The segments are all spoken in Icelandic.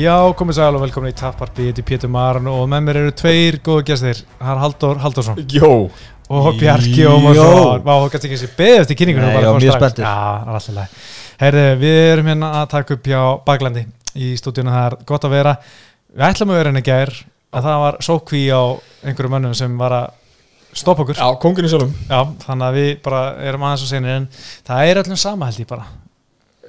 Já, komið sæl og velkomin í Tapparpi, ég heiti Pétur Marn og með mér eru tveir góðu gestir, það er Halldór Halldórsson Jó og Bjarki. Ómarsson. Þú kannski ekki sé beðið eftir kynningunum. Nei, fór mjög spenntur. Já, alltaf læg. Herði, við erum hérna að taka upp hjá Baglandi í stúdíunum, það er gott að vera. Við ætlum að vera henni gær, að það var sókví á einhverjum mönnum sem var að stoppa okkur. Já, kongurinn sjálfum Já, þannig að við bara erum aðeins og senir en það er öllum sama held ég bara.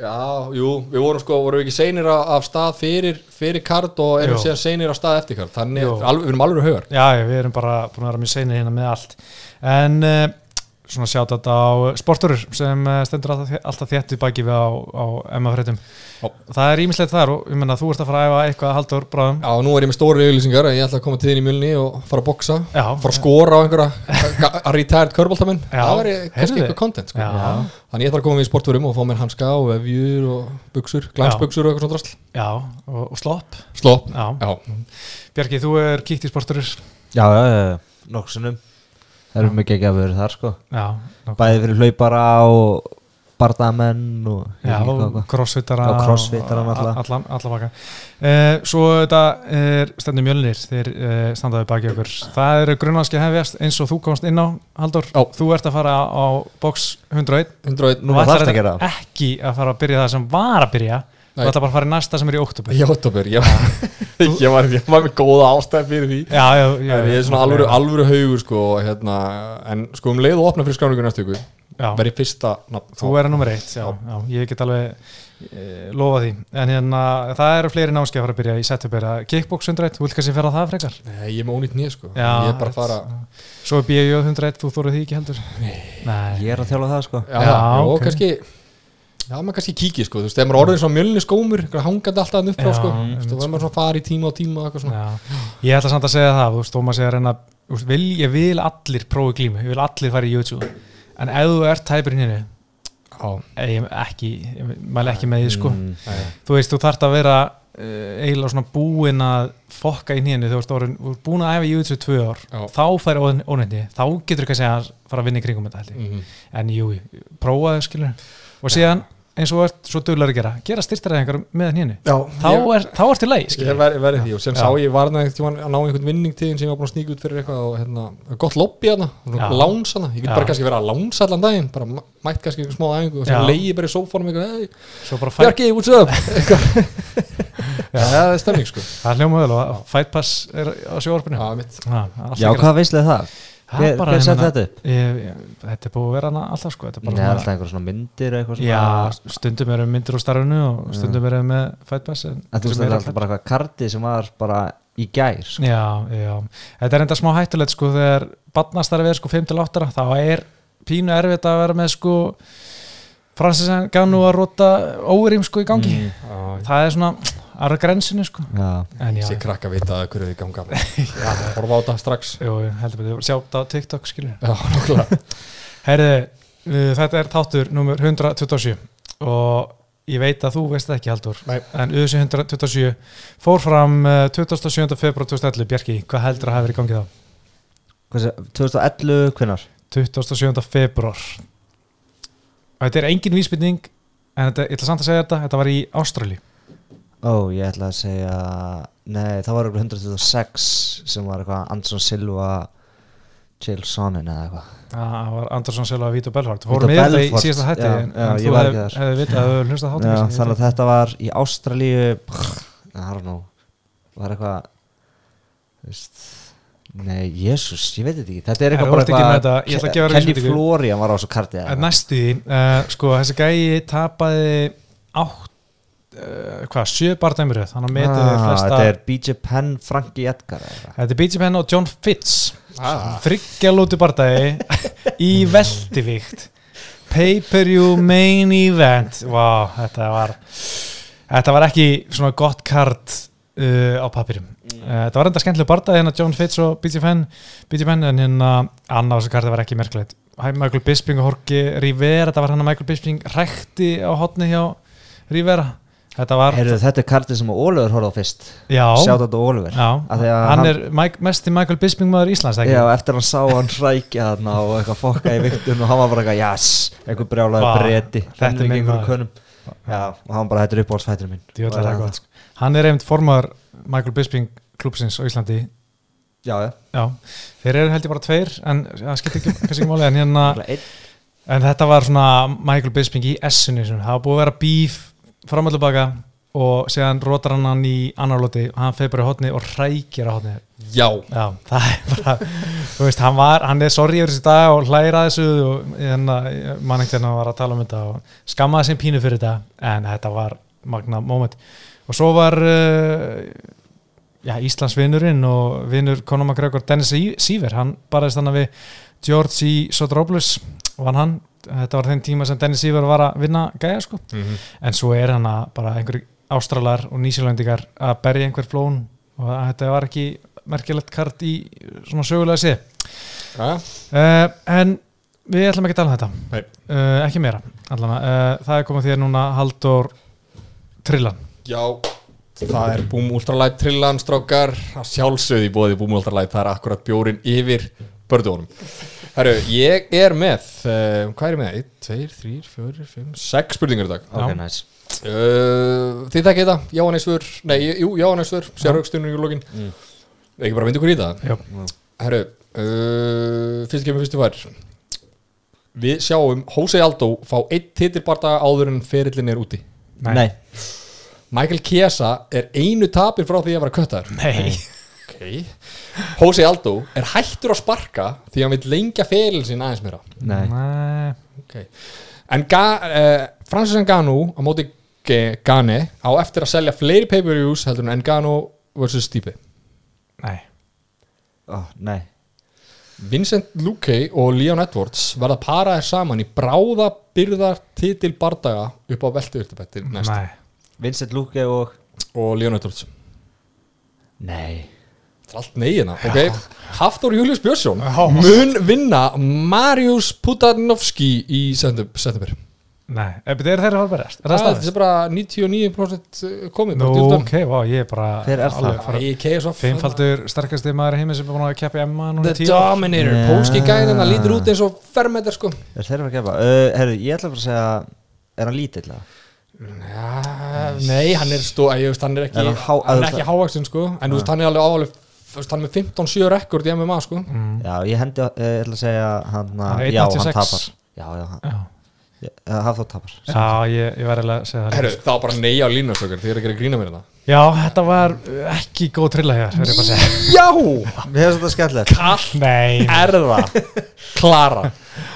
Já, jú, við vorum sko, vorum við ekki seinir af, stað fyrir, fyrir kart og erum Jú. síðan seinir af stað eftir kart. Þannig, alveg, við erum alveg Já, já, við erum bara búin að vera mjög seinir hérna með allt. En uh, svona sjátt þetta á sporturur sem uh, stendur alltaf, þé- alltaf þétt við baki við á, á MF-fréttum Já. það er ímislegt þar og ég menna þú ert að fara að æfa eitthvað haldur bráðum. Já, nú er ég með stóri auðlýsingar Ég ætla að koma til þín í mjölni og fara að boksa Já. Fara að skora á einhverja að retired körbóltamenn. Það væri kannski eitthvað content sko. Já. Þannig ég ætla að koma við í sportfurum og fá mér hanska og vefjur og buksur, glansbuksur og eitthvað svona drasl Það eru mikið ekki að vera þar sko. Bæði fyrir hlaupara og bardamenn og Já, og crossfittara crossfittara og náttúrulega. alla, alla baka uh, Svo þetta er stendur mjölnir þeir uh, standaði baki okkur Það eru grunnanski hefjast eins og þú komst inn á Haldur, Já. þú ert að fara á box 101 101 Nú Þú var ætlar það þetta ekki að fara að byrja það sem var að byrja. Þú ætlar bara að fara í næsta sem er í oktober Í oktober, ég, ég, var, ég var með góða ástæð fyrir því. Já, já, já En ég er svona alvöru, alvöru haugur sko, hérna, en sko um leið og opna fyrir skráningu næstu ykkur já. verið fyrsta nafn. Þú er að nummer eitt, já, já, ég get alveg e, lofa því, en hérna það eru fleiri námskeið að fara að byrja í setupir að kickbox 101, þú vilt kannski ferða það frekar? Nei, ég er með ónýtt nýð sko. Já, Ég er bara að fara Svo er BJ 101, þú þóruð því ekki heldur. Nei, Ég er að þjála það sko. Já, Já, já ok. kannski Já, maður kannski kíkir sko, þú veist, ef maður orðið svona mjölni skómur hangandi alltaf upp frá sko Þú veist, þá verður maður svona að í tíma og tíma og eitthvað svona. Já. Ég ætla samt að segja það, þú veist, Tómas er að reyna þú veist, vil, ég vil allir prófi glímu, ég vil allir fara í YouTube. En ef þú ert tæpur hérna Já, ég ekki, ég mæli ekki með því sko. Mm, þú veist, þú þarft að vera uh, eiginlega svona búin að fokka í nýjani, þú veist, þú ert búin að æfa í YouTube tvö ár, Já. þá færi ónefndi, þá getur þú kannski að fara að vinna í kringum þetta held ég, mhm. en jú, prófaðu skilur, og síðan eins og þú ert svo duglar að gera, gera styrtaræðingar með nýjani, Já, þá, er, þá ertu leið, ég skilur, verði verið því og sem Já. sá ég varna að ná einhvern vinning til þín sem ég var búin að sníka út fyrir eitthvað og hérna, gott lobby hana, Já. láns hana ég get bara kannski verið að lánsa allan daginn bara mæ- mætt kannski einhver smá æfingu og svo leiði bara í sófónum eitthvað, Bjarki, what's up? Það er stemning sko. Það er hljómaður og Fight Pass er á sjóarpinu, Já, mitt Já, hvað veistlega það? Hver, hver sett þetta upp? Ég, ég, þetta er búið að vera hana alltaf sko, þetta er Nei, alltaf einhver svona myndir eitthvað svona Já, stundum erum myndir úr starfinu og stundum erum með Fight Pass en En þú veist sem þetta er alltaf bara eitthvað karti sem var bara í gær sko. Já, já, þetta er enda smá hættulegt sko þegar badnastarfið er sko 5-8 þá er pínu erfitt að vera með sko Francis Ngannou að rota óverím sko í gangi Mm. Það er svona aðra grensinu sko. Sér krakka vita að hverju þið ganga. Já, horfa á þetta strax. Jú, heldur betur, sjá þetta á TikTok skilur Já, nokkulega Herði, uh, þetta er þáttur numur 127 og ég veit að þú veist það ekki Haldur Nei. en UC 127 fór fram uh, 27. februar 2011 Bjarki, hvað heldur að hafa verið í gangi þá? hvað sé, 2011, hvinnar? 27. februar og þetta er engin vísbytning en þetta, ég ætla samt að segja þetta þetta var í Ástrali Ó, ég ætla að segja Nei, það var eitthvað 126 sem var eitthvað Anderson Silva Jill Sonnen eða eitthvað. Það var Andersson Silva Vito Belfort. Vito fórum við þetta í síðasta hætti já, en, já, en ég þú var hef, hefði vitað að þú hefði hlustað Já, þáttu þannig að þetta var í Ástralíu I don't know var eitthvað veist Nei, jésús, ég veit þetta ekki. Þetta er eitthvað þú ert ekki með þetta, ég ætla að gefa þér Kelly. Florian var á þessu karti eitthvað. næstu uh, sko, þessi gæi tapaði átt, uh, hvað, sjö bardæmuröð, þannig að metið Ah, flesta. Þetta er BJ Penn, Frankie Edgar. Þetta er BJ Penn og John Fitz, Ah. þryggja lúti bardæi í veldivíkt, pay-per-view main event, wow, þetta var, þetta var ekki svona gott kart uh, á papirum. Uh, þetta var enda skemmtileg bardæi hérna John Fitz og BJ Penn, BJ Penn en hérna annað þessu karti var ekki merkilegt. Hæ, Michael Bisping og Jorge Rivera, þetta var hann að Michael Bisping rækti á hotni hjá Rivera. Þetta var, Heyrðu, þetta er kartið sem Oliver horfði á fyrst. Já, Sjátt á því að hann, hann- er Mike, mesti Michael Bisping maður Íslands, ekki? Já, eftir hann sá hann hrækja þarna og eitthvað fokka í viktun og hann var bara eitthvað, jás, einhver brjálaði Vá, breyti þetta er minn einhver maður. könum Já, og hann bara, þetta Djöfull er Og það gott, sko. hann er einmitt formaður Michael Bisping klúpsins á Íslandi. Já, já. Já, þeir eru held ég bara tveir en það skiptir ekki, kannski ekki máli en hérna. En þetta var svona Michael Bisping í sem það var búið að vera bíf fram og og síðan rótar hann hann í annar loti. Og hann feir bara í hotni og hrækir á hotni Já, Já, það er bara þú veist, hann var, hann er sorry yfir þessi dag og hlæra þessu og hérna, mann ekkert hérna var að tala um þetta og skammaði sem pínu fyrir þetta en þetta var magna moment. Og svo var uh, já, Íslands vinnurinn og vinnur Conor McGregor Dennis Sýver, hann baraðist þannig við George E. Sotropoulos vann hann, þetta var þeim tíma sem Dennis Sýver var að vinna gæja sko. Mhm. en svo er hann að bara einhverjir ástralar og nýsjálendingar að berja einhver flón og þetta var ekki merkilegt kart í svona sögulega sé. Já, uh, en við ætlum ekki að tala um þetta. Uh, ekki meira uh, það er komið þér núna Haldur Trillan. Já Það er Boom Ultralight trillan strákar. Sjálfsögði bóði Boom Ultralight það er akkurat bjórin yfir börduðunum Herru, ég er með uh, hvað er ég með? 1, 2, 3, 4, 5, 6 spurningar í dag. Ok, næs uh, Þið þekkið þetta, jáaneisfur Nei, jú, jáaneisfur, sérhaugstunum í lokin Mm. Ekki bara vindu ykkur í það? Já. Herru, uh, fyrst kemur fyrstu fær. Við sjáum Jose Aldo fá einn titilbardaga áður en ferillin er úti. Nei, Michael Chiesa er einu tapir frá því að vera köttar Nei. Okay. Jose Aldo er hættur að sparka því að hann vil lengja ferillin sin aðeins meira nei Nei. okay. En Ga uh, Francis Ngannou á móti Gane á eftir að selja fleiri pay-per-views heldur en Ngannou vs. Stipe Nei. Ó, Nei Vincent Luque og Leon Edwards verða paraðir saman í bráða byrðar titil bardaga upp á Nei. Vincent Luque og og Leon Edwards Nei Það allt negina, ok Hafþór Július Björnsson mun vinna Marius Putanovski í september Nei. Ef þetta er þeirra að berjast Er það Það staðist? er bara 99% komið Nú, ok, vá, ég er bara Hver er það? Fimmfaldur sterkasti maður heimi sem er búin að keppa í Emma núna The. Dominator, Já. pólski gæðin það lítur út eins og fermeter sko Er þeirra að gefa? Uh, herru, ég ætla bara að segja Er hann lítill eða? Nei, hann er stó, ég veist, hann er ekki Er hann er að- ekki hávaxin sko en þú veist, hann er alveg ávalið hann er með 15-7 rekord í MMA sko. Mm. Já, ég hendi, uh, ég ætla að segja hann, Hann er Já, hann 1.86. tapar. Já, já, hann, Já, uh, hafði þá tapar. Já ég, ég verði að segja það Herru, það var bara nei á línastökar þið eru ekki að grína mér þetta Já, þetta var ekki góð trilla hér ég að Já, Mér finnst þetta skemmtilegt. Kall Nei, er það? Klara.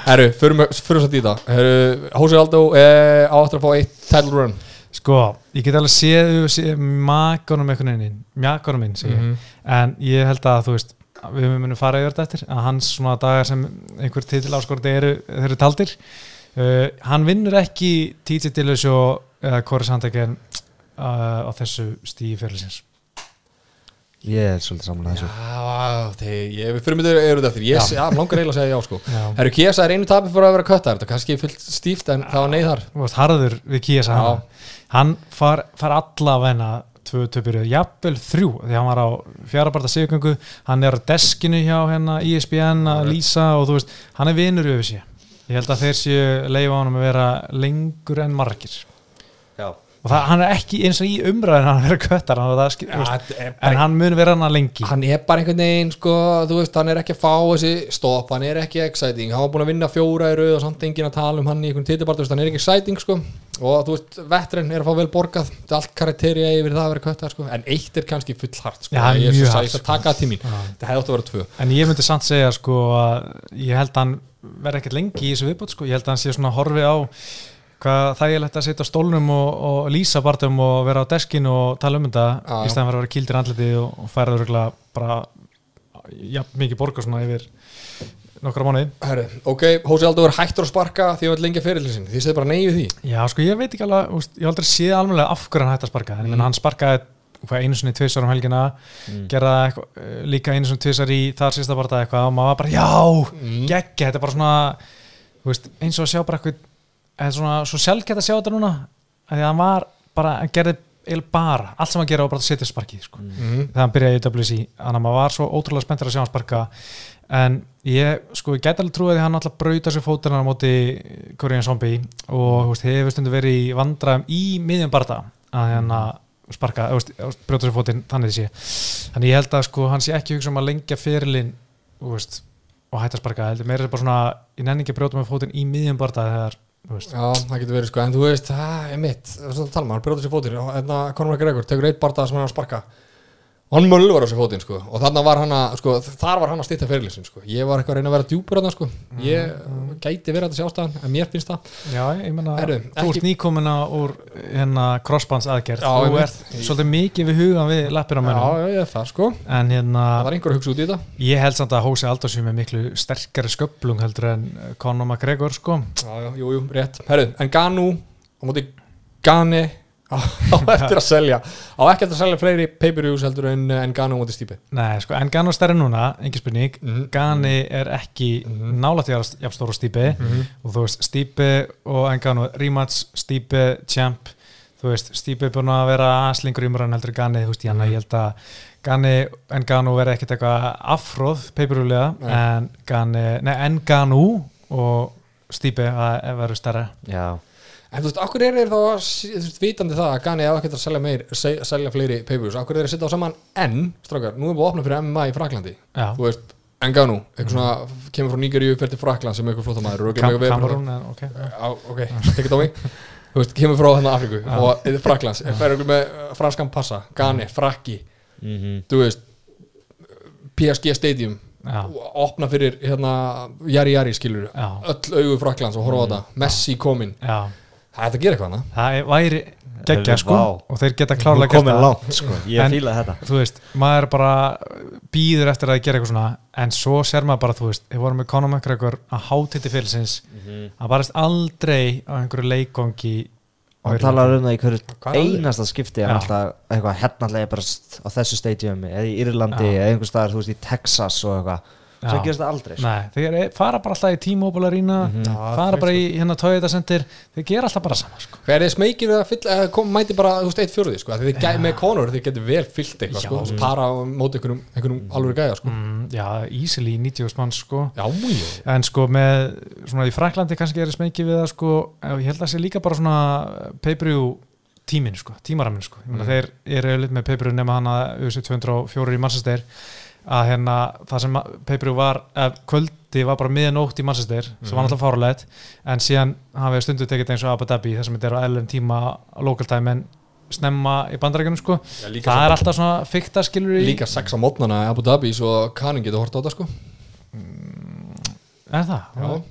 Herru, förum förum satt í það Herru, Hósi Aldó eh, á aftur að fá eitt title run sko, ég get alveg séð, séð makanum einhvern veginn Mjakanum minn, ég. Mhm. En ég held að, þú veist, við munum fara yfir þetta eftir Að hans svona dagar sem einhver titil áskorti eru, eru taldir. Uh, Hann vinnur ekki TJ Dillashaw eða Corey Sandhagen uh, á þessu stíi fyrirlisins Ég er svolítið saman að þessu. Já, þegar ég, fyrir myndir eru þetta eftir. Ég Já. já. langar eiginlega að segja já sko. Já. Herru, Kiesa er einu tapir fyrir að vera köttar. Þetta er kannski fullt stíft en það var nei þar Þú veist, harður við Já. hann hann far, far allavegna tvö töpjur, jafnvel þrjú því hann var á fjarabarta sigugöngu hann er á deskinu hjá hérna ISBN að lýsa og þú veist, hann er vinur yfir sér ég held að þeir séu leifa honum að vera lengur en margir. Já og það, hann er ekki eins og í umræðin hann er köttar hann, það, skil- þú veist, er en bara, hann mun vera hann að lengi. Hann er bara einhvern veginn sko, veist, hann er ekki að fá þessi stopp, hann er ekki exciting. Hann var búin að vinna fjóra í rauð og samt enginn að tala um hann í einhvern titibart, hann er ekki exciting sko. Og þú veist, vettren er að fá vel borgað er allt karakterja yfir það að vera köttar sko. En eitt er kannski full hart sko. Er ég er hart, að sko. taka það til mín. Já. þetta hefði átt að vera tvö. En ég myndi samt segja sko að ég held að hann verði ekkert lengi í þessu viðbót sko, ég held að hann sé svona að horfi á hvað þægilegt að sitja á stólnum og, og lýsa barndum og vera á deskinu og tala um þetta Já, í stæðan fyrir að vera kildir andliti og, og færa þurruglega bara ja, mikið borga svona yfir nokkra mánuði. Herri, ok, Hósi Aldo er hættur að sparka því að lengja fyrir sin því segir bara nei við því. Já sko ég veit ekki alveg, úst, ég aldrei séð alveg af hverju hann hætti að sparka, en menn hann sparkaði hvað einu svona tvisar um helgina gerða eitthvað, eh, líka einu svona tvisar í þar sísta barða eitthvað og maður var bara já, Mm. geggja, þetta er bara svona veist, eins og að sjá bara eitthvað eða svona svo sjálfgætt að sjá þetta núna að því að hann var bara, hann gerði bara, allt sem hann gera var bara að setja sparkið sko. Mhm. þegar hann byrjaði í WC þannig að maður var svo ótrúlega spenntur að sjá hann sparka en ég, sko, ég gæti alveg trúið að hann alltaf brauta sér fótuna á móti Korean Zombie og veist, hefur stundu verið í vandræðum í miðjum barða að hérna sparka, veist, brjóta sér fótinn þannig sé, þannig ég held að sko hann sé ekki að hugsa um að lengja fyrirlin og hætta að sparka heldur meira bara svona, ég nenni ekki að brjóta með fótinn í miðjum barða þegar, Já, það getur verið sko, en þú veist, það er mitt. Svona tala maður, brjóta sér fótir og hérna Conor McGregor tekur eitt barða sem hann er að sparka og hann mölvar á sér fótinn sko. Og þarna var hann að, sko, þar var hann að stýtta fyrirlisin sko, ég var eitthvað að reyna að vera djúpur þarna sko, ég gæti verið að þetta sé ástæðan en mér finnst það, Já, ég menna, þú ert nýkomina úr hérna crossbands aðgerð. Já, þú ert svolítið mikið við hugan við lappir á já, mönnum já, ég, það sko. En hérna, það var einhver að hugsa út í þetta. ég held samt að Hósi Aldarsson með miklu sterkari sköplung heldur en Conor McGregor sko. Já, já, jú, jú, en á eftir að selja. Á ekki eftir að selja fleiri pay-per-views heldur en, en Ganu á móti Stípi Nei, sko, en Gano stærri núna, engin spurning. Mhm. Gani er ekki mm -hmm. nálægt jafn stóra stípi og þú veist, stípi og Engano rematch, stípi, champ. Þú veist, stípi er búin að vera slingur í umræðan heldur en Gani, þú veist, ég, ég held að Gani, Engano verði ekkert eitthvað afróð, Nei. en Gani, nei, Engano og stípi að verður stærra. Já, En þú veist, akkur er þeir þá þú veist, vitandi það að Gani á ekki að selja, meir, se- selja fleiri pay-per-views, akkur er þeir að setja á saman en, strákar, nú er búið að opna fyrir MMA í Fraklandi Já, þú veist, Enganu, eitthvað svona kemur frá Nígeríu, fer til Frakland sem eitthvað flóttamæður og eitthvað verið- Kamerún, en ok. Já, ok, tekið á mig þú veist, kemur frá hérna Afriku og Fraklands, fer eitthvað með franskan passa Gani, Frakki, mhm. Þú veist PSG Stadium. Já, og opna fyrir hérna Jari Jari skilur, já, öll augu Fraklands og horfa á þetta, Messi kominn það er að gera eitthvað hana Það væri geggja sko vá. og þeir geta klárlega gert það. langt sko, ég En- fíla þetta. þú veist, maður bara býður eftir að gera eitthvað svona en svo sér maður bara, þú veist, við vorum með Conor McGregor að hátiti fyrirlisins að barist aldrei á einhverju leikongi og talar um það í hverju er einasta skipti en alltaf eitthvað hernallega bara á þessu stadiumi eða í Írlandi eða einhver staðar, þú veist, í Texas og eitthvað Gerist það aldrei sko. Nei, þeir fara bara alltaf í T-Mobile Arena Mhm. Já, fara bara í hérna Toyota Center þeir gera alltaf bara sama sko. Hver er smeykir að fylla, eða kom, mæti bara, þú veist, eitt fjóruði, sko, því þið gæ, með Conor, þið getur vel fyllt eitthvað, sko, og para móti einhverjum, einhverjum alveg gæða, sko. mm, Já, easily 90 manns sko Já, en sko með, svona í Fraklandi kannski er smekið við það sko, ég held að það sé líka bara svona pay-per-view tíminn sko, tímaraminn sko, ég meina Mm. þeir eru lit með pay-per-view nema USA 204 í Manchester að hérna það sem pay-per-view var, kvöldi var bara miðanótt í Manchester, sem var Mhm. alltaf fárulegt en síðan hafi stundu tekið eins og Abu Dhabi, þar sem þetta er á ellum tíma local time en snemma í bandarækjunum sko, Já, það er alltaf svona fykta skilur í, líka sex á mótnana í Abu Dhabi, svo Kanin getur hort á þetta, sko. er það? Já.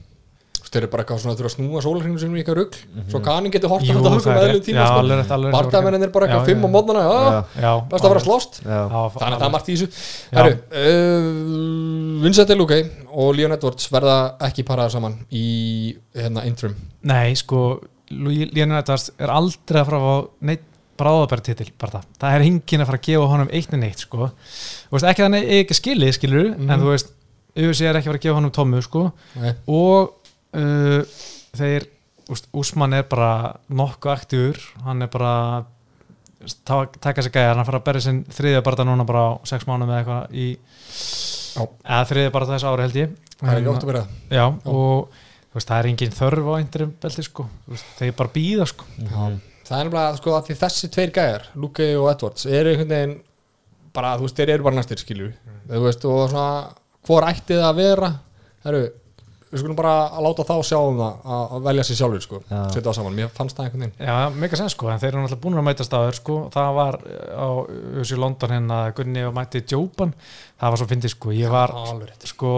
Þeir eru bara eitthvað svona að þurfa að snúa sólarhringu sinni í eitthvað rugg, svo Kanin getur hort á þetta er eðlum tíma, sko. Bardamennin er bara eitthvað fimm á mótnana, best að vera. Já, Þannig að það er margt í þessu. Uh, Vincent Delugay og Leon Edwards verða ekki paraðar saman í hérna interim. Nei, sko, Líðan Edvards er aldrei að fara fá neitt bráðabæri titil, bara það. Það er enginn að fara að gefa honum eitt en neitt, sko. Veist, ekki þannig ekki skilið, skilur, Mhm. en þú veist, UFC er ekki að fara að gefa honum tómu, sko. Nei. Og uh, þeir, Úsmann er bara nokkuð aktífur, hann er bara ta- taka sér gæjar, hann fara að berja sinn þriðja bara núna bara á sex mánum eða eitthvað í eða þriðja bara þessu ári held ég. Það er ekki En- ótt að vera það. Já, og veist, það er engin þörf á interim belti sko, þeir bara býða sko. Já. Það er nefnilega, sko, að því þessi tveir gæjar, Luke og Edwards, eru einhvern veginn bara, þú veist, þeir eru bara næstir, skilju þú veist, og svona, hvor ætti það að vera? Herru, við skulum bara að láta þá sjá um það að að velja sér sjálfur, sko, Já. setja það saman mér fannst það einhvern veginn Já, mega sens sko, en þeir eru náttúrulega búin að mætast áður sko, það var uh, á þessu London hérna Gunni og mætti Jópan það var svo fyndið sko, ég var rétt. sko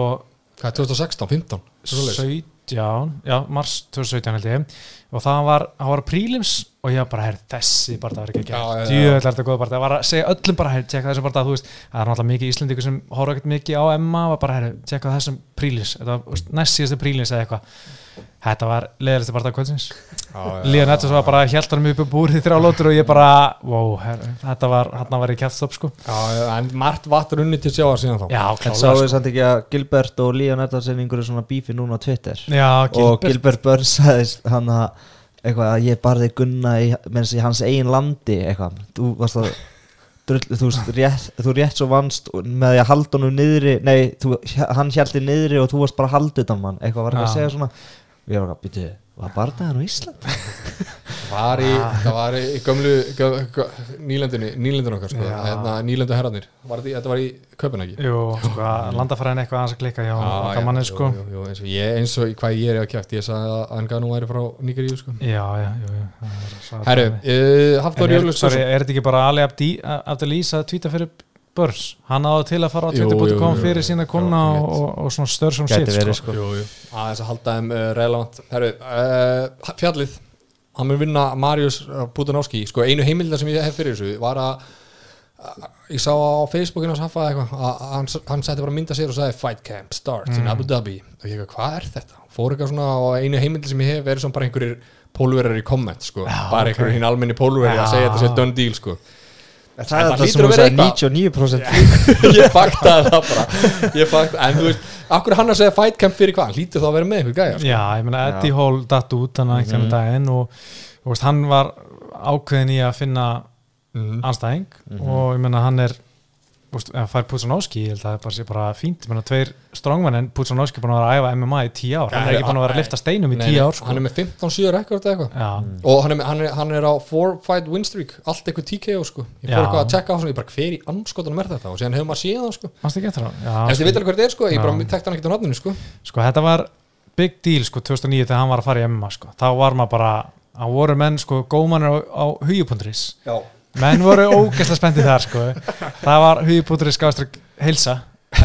Hvað er 2016, 15? Svoleiðis. 17, já, mars 2017 held ég og það var, það var prílims og ég var bara, herr, þessi bara það var ekki já. djöðlega er þetta góð bara það var að segja öllum bara, herr, tjekka þessum bara þú veist, það er náttúrulega mikið Íslendingur sem horfa ekkert mikið á Emma, var bara, herr, tjekka þessum prílis, þetta næst síðastu prílis eða eitthvað, þetta var leðalisti bara kvöldsins, Líðan Edwards var bara hjælt hann upp í búrið þrjá lótur og ég bara, wow, herr, þetta var hann var í kjæftstopp sko. Já, en margt vatn runni til sjáar síðan þá. Já, En sáu sko. við samt ekki að Gilbert og Leon Edwards er einhverju svona bífi núna á Twitter? Já, og Gilbert Gilbert Burns hann að eitthvað að ég barði Gunna í, í hans eigin landi eitthvað, þú varst að drull, þú, rétt, þú rétt svo vannst með því að halda honum niðri nei, þú, hann hjælti niðri og þú varst bara að halda utan mann, eitthvað var eitthvað að segja svona? Og ég var eitthvað, býtu, var barðaðan á Ísland? Var í, það var í gömlu gö, gö, nýlendunni, nýlendun okkar sko, Já. hérna, nýlendu herrarnir þetta, var í Köpenhagi Jú, sko, landafræðin eitthvað aðeins að klikka hjá okkar manni, sko jú, jú, eins, og ég, eins og hvað ég er að kæft ég sagði að hann gaf nú væri frá Nígeríu sko. Já, já, jú, jú er svo- herru, uh, Hafþór En er, þetta ekki bara Ali Abdi Abdelís að tvíta fyrir börs hann áður til að fara á Jú, jú, twitter.com jú, fyrir jú. sína Já, kona ég og, og, og svona stör sem sitt sko. sko. jú, jú. aðeins að halda þeim uh, relevant herru, uh, fjallið hann mun vinna Marius Budanowski sko, einu heimildar sem ég hef fyrir þessu var að að- ég sá á Facebookinu hans að hann, hann setti bara mynda sér og sagði Fight Camp starts in Abu Dhabi og ég eitthvað, hvað er þetta? fór eitthvað svona og einu heimildi sem ég hef verið svona bara einhverjir pólverar í komment sko. Já, bara ok. einhverjir hinn almenni pólveri að Já. segja þetta sé done deal sko. Það það þetta hlýtur sem að þú vera eitthvað. 99% ég faktaði það bara ég faktaði, en þú veist, akkur hann að segja Fight Camp fyrir hvað, hann hlýtur þá að vera með einhver gæja sko. Já, ég meina Eddie Hall datt út þannig að mm daginn og, og veist, hann var ákveðin í að finna Mhm. anstæðing og ég meina hann er hann Putsanowski, ég held að það er bara, sé bara fínt. Ég meina tveir strongman en Putsanowski er búin að vera að æfa MMA í tíu ár, hann er ekki búin að vera að lifta steinum í Nei, tíu ár sko. hann er með 15-7 rekord eða eitthvað. Já, og hann er, hann, er, hann er á 4 fight win streak allt eitthvað TKO sko. Ég fór eitthvað að checka á svona, ég bara hver í anskotanum er þetta? Og síðan hefur maður séð það sko. En Já, þið veit alveg hvað þetta er sko, ég bara tekta hann ekkert á nafninu sko. Sko þetta var big deal sko 2009 þegar hann var að fara í MMA sko. Þá var maður bara, þá voru menn sko góðmannir á, á já, menn voru ógæslega spenntið þar sko. Það var hugjupunduris gáðstrik heilsa,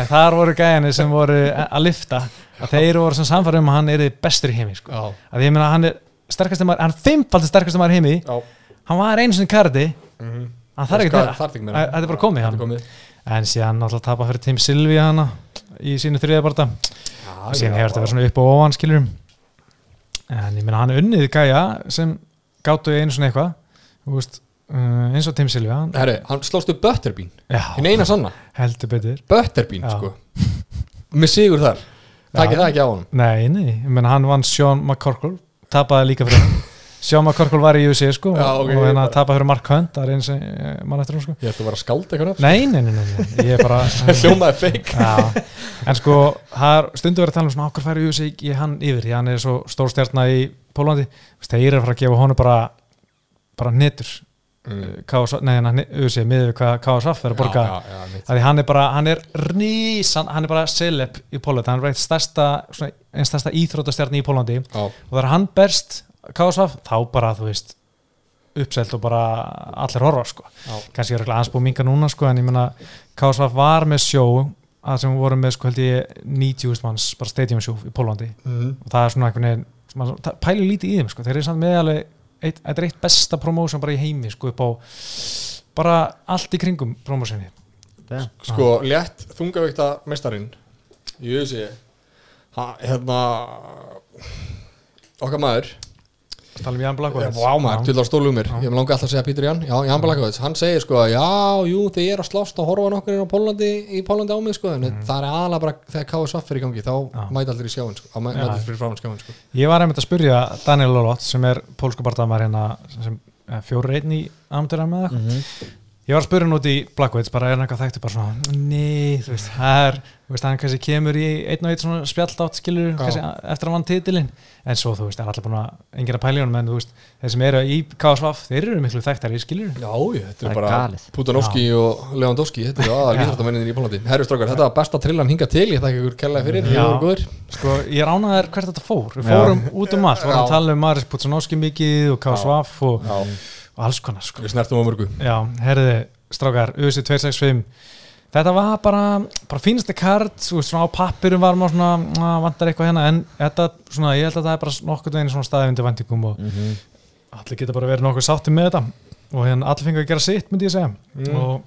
þar voru gæjanir sem voru að lifta að þeir voru sem samfæri um að hann er bestur í heimi sko, já, að ég meina hann er sterkasti maður, hann er fimmfaldi sterkasti maður í heimi. Já. Hann var einu sinni kardi mhm. hann þarf ekki meira, þarf ekki meira. Að- þetta er bara komið hann komið. en síðan náttúrulega tapa fyrir Tim Silvi hana í sínu þriðabarta og síðan hefur þetta verið svona upp og ofan skilurum en ég meina hann unnið gæja sem gáttu einu svona eitthvað uh, eins og Tim Silvi hann, Herri, hann slóstu Butterbean hinn eina sanna, Butterbean Já. sko. Með sigur þar, takkið það ekki á honum? Nei, nei, meina hann vann Sean McCorkle. Tapaði líka fyrir hann. Sean McCorkle var í UFC sko Já, ok, og hérna bara- tapaði fyrir Mark Hunt það er eins og eh, mann eftir hann sko. Ég ætla að vera að skálda eitthvað nafn. nei, nei, nei, nei, nei. ég er bara hljómaði feik Já, en sko það er stundu verið að tala um svona okkur færi UFC í hann yfir? Því hann er svo stór stjarnar í Pólandi Vist, þeir eru að fara að gefa honum bara bara netur Mm. UFC miður við hvað KSF er að borga. því hann er bara, hann er rísan hann er bara celeb í Pólandi hann er bara eitt stærsta, svona, einn stærsta íþrótastjarni í Pólandi já, og þegar hann berst KSF, þá bara þú veist uppselt og bara allir horfa sko. Kannski er aðeins búið minga núna sko, en ég meina KSF var með sjó að sem voru með sko held ég 90.000 manns bara stadium show í Pólandi Mhm. og það er svona það pælir lítið í þeim sko, þeir eru samt með alveg eitt, þetta er eitt besta promotion bara í heimi sko upp á bara allt í kringum promosioni sko létt þungavíkta mestarinn í USA ha, hérna okkar maður tala um Jan Blakvöld Vá maður, til það stólu um mér Ég langa alltaf að segja Pítur Jan Já, Jan Blakavits, hann segir sko Já, jú, þið er að slást og horfa nokkur Pólandi í Pólandi á mig sko En það er aðalega bara þegar KSF er í gangi Þá Mm. Já. mæti allir í sjáin sko Þá Já. allir fyrir fram skjáin sko ég var einmitt að spyrja Daniel Lolot sem er pólsku barndamar hérna sem fjóri einn í amatöra með það. Ég var að spyrja út í Blackwoods bara er hann eitthvað þekktu bara svona nei, þú veist, það er þú veist, hann kannski kemur í einn og einn svona spjallátt skilur, Já. kannski eftir að vann titilinn en svo, þú veist, það er allir búin að enginn að pæla í honum en þú veist, þeir sem eru í KSVF þeir eru miklu þekktari, skilur Já, ég, þetta er er bara galið. Pudanovski og Lewandowski Þetta er aðal Já. líþróttamenninir í Pólandi Herru strókar, þetta var besta trillan hinga til Ég þakka ykkur kærlega fyrir, Já. þið voru góður sko, ég ránaði hvert þetta fór við Já. fórum út um allt, vorum Já. að tala um Maris Putsanovski mikið og KSVF og, Já, og alls konar, sko. Við snertum á mörgu. Já, herriði, strákar, USA 265 Þetta var bara, bara fínasti kart, svona á pappirum var maður svona, að vantar eitthvað hérna. En þetta, svona, ég held að það er bara nokkuð veginn svona staðið undir vendingum og Mhm. allir geta bara verið nokkuð sáttið með þetta. Og hérna allir fengi að gera sitt, myndi ég segja. Mm. og,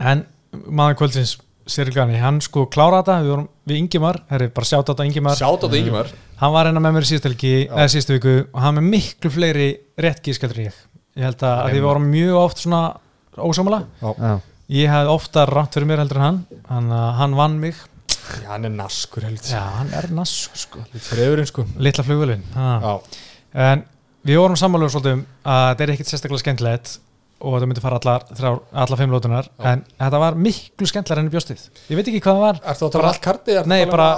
en maður kvöldsins Cyril Gani, hann sko klára þetta. Við, vorum, við Ingimar, herri, bara sjátt á þetta Ingimar. Sjátt á þetta Ingimar. Hann var hérna með mér í síðustu helgi, Já. eða síðustu viku og hann með miklu fleiri réttgískeldur en ég ég held að, að því við vorum mjög oft svona ósámala Já. ég hafði ofta rátt fyrir mér heldur en hann hann, hann vann mig. Já, hann er naskur heldur. Já, hann er nass sko. Freyðurinn sko. Litla. Já, en við vorum sammáluð svolítið um að þetta er ekkit sérstaklega skemmtilegt og þetta myndi fara allar, þrjár, allar fimm lótunar en þetta var miklu skemmtilega enn í bjóstið ég veit ekki hvað það var Ertu að tala um allt kartið? Ertu Nei, um bara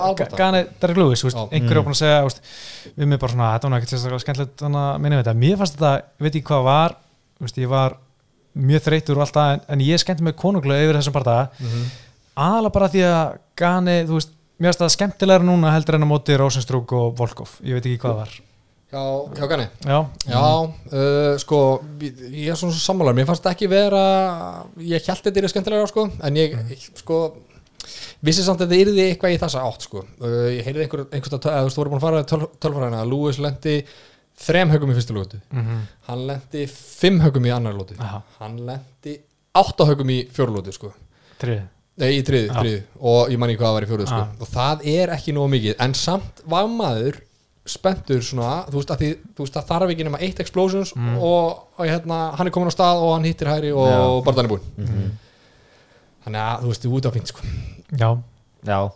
Lewis, þú veist, Já. einhverju mm. búin að segja veist, við mig bara svona, þetta var nú ekkert sérstaklega skemmtilegt þannig að minna við þetta, mér fannst þetta ég veit ekki hvað það var, veist, ég var mjög þreytur og alltaf, en, en ég skemmti mig konunglega yfir þessum barða, Mhm. aðalega bara því að Gane, þú veist, mér finnst það skemmtilegra núna heldur en á móti Rosenstrúk og Volkov, ég veit ekki hvað það var Já, hjá Gani Já, Já, uh, sko ég er svona svo sammálar, mér fannst ekki vera ég held þetta er skemmtilega sko, en ég, sko vissi samt að þetta yrði eitthvað í þessa átt sko. uh, ég heyrði einhver, einhvern veginn að þú voru búin að fara töl, tölfræðina. Að Lewis lendi þrem högum í fyrstu lótu mm hann lendi fimm högum í annar lótu hann lendi átta högum í fjóru lótu sko. trið Nei, í þriði, Já. þriði og ég man ekki hvað var í fjóruð sko. Já. og það er ekki nóg mikið. En samt var maður spenntur svona, þú veist að, því, þú veist að þarf ekki nema eitt explosions Mm. og, og hérna, hann er komin á stað og hann hittir hæri og Já. bara þannig búinn Mhm. þannig að þú veist, þú út á fínt sko. Já, Já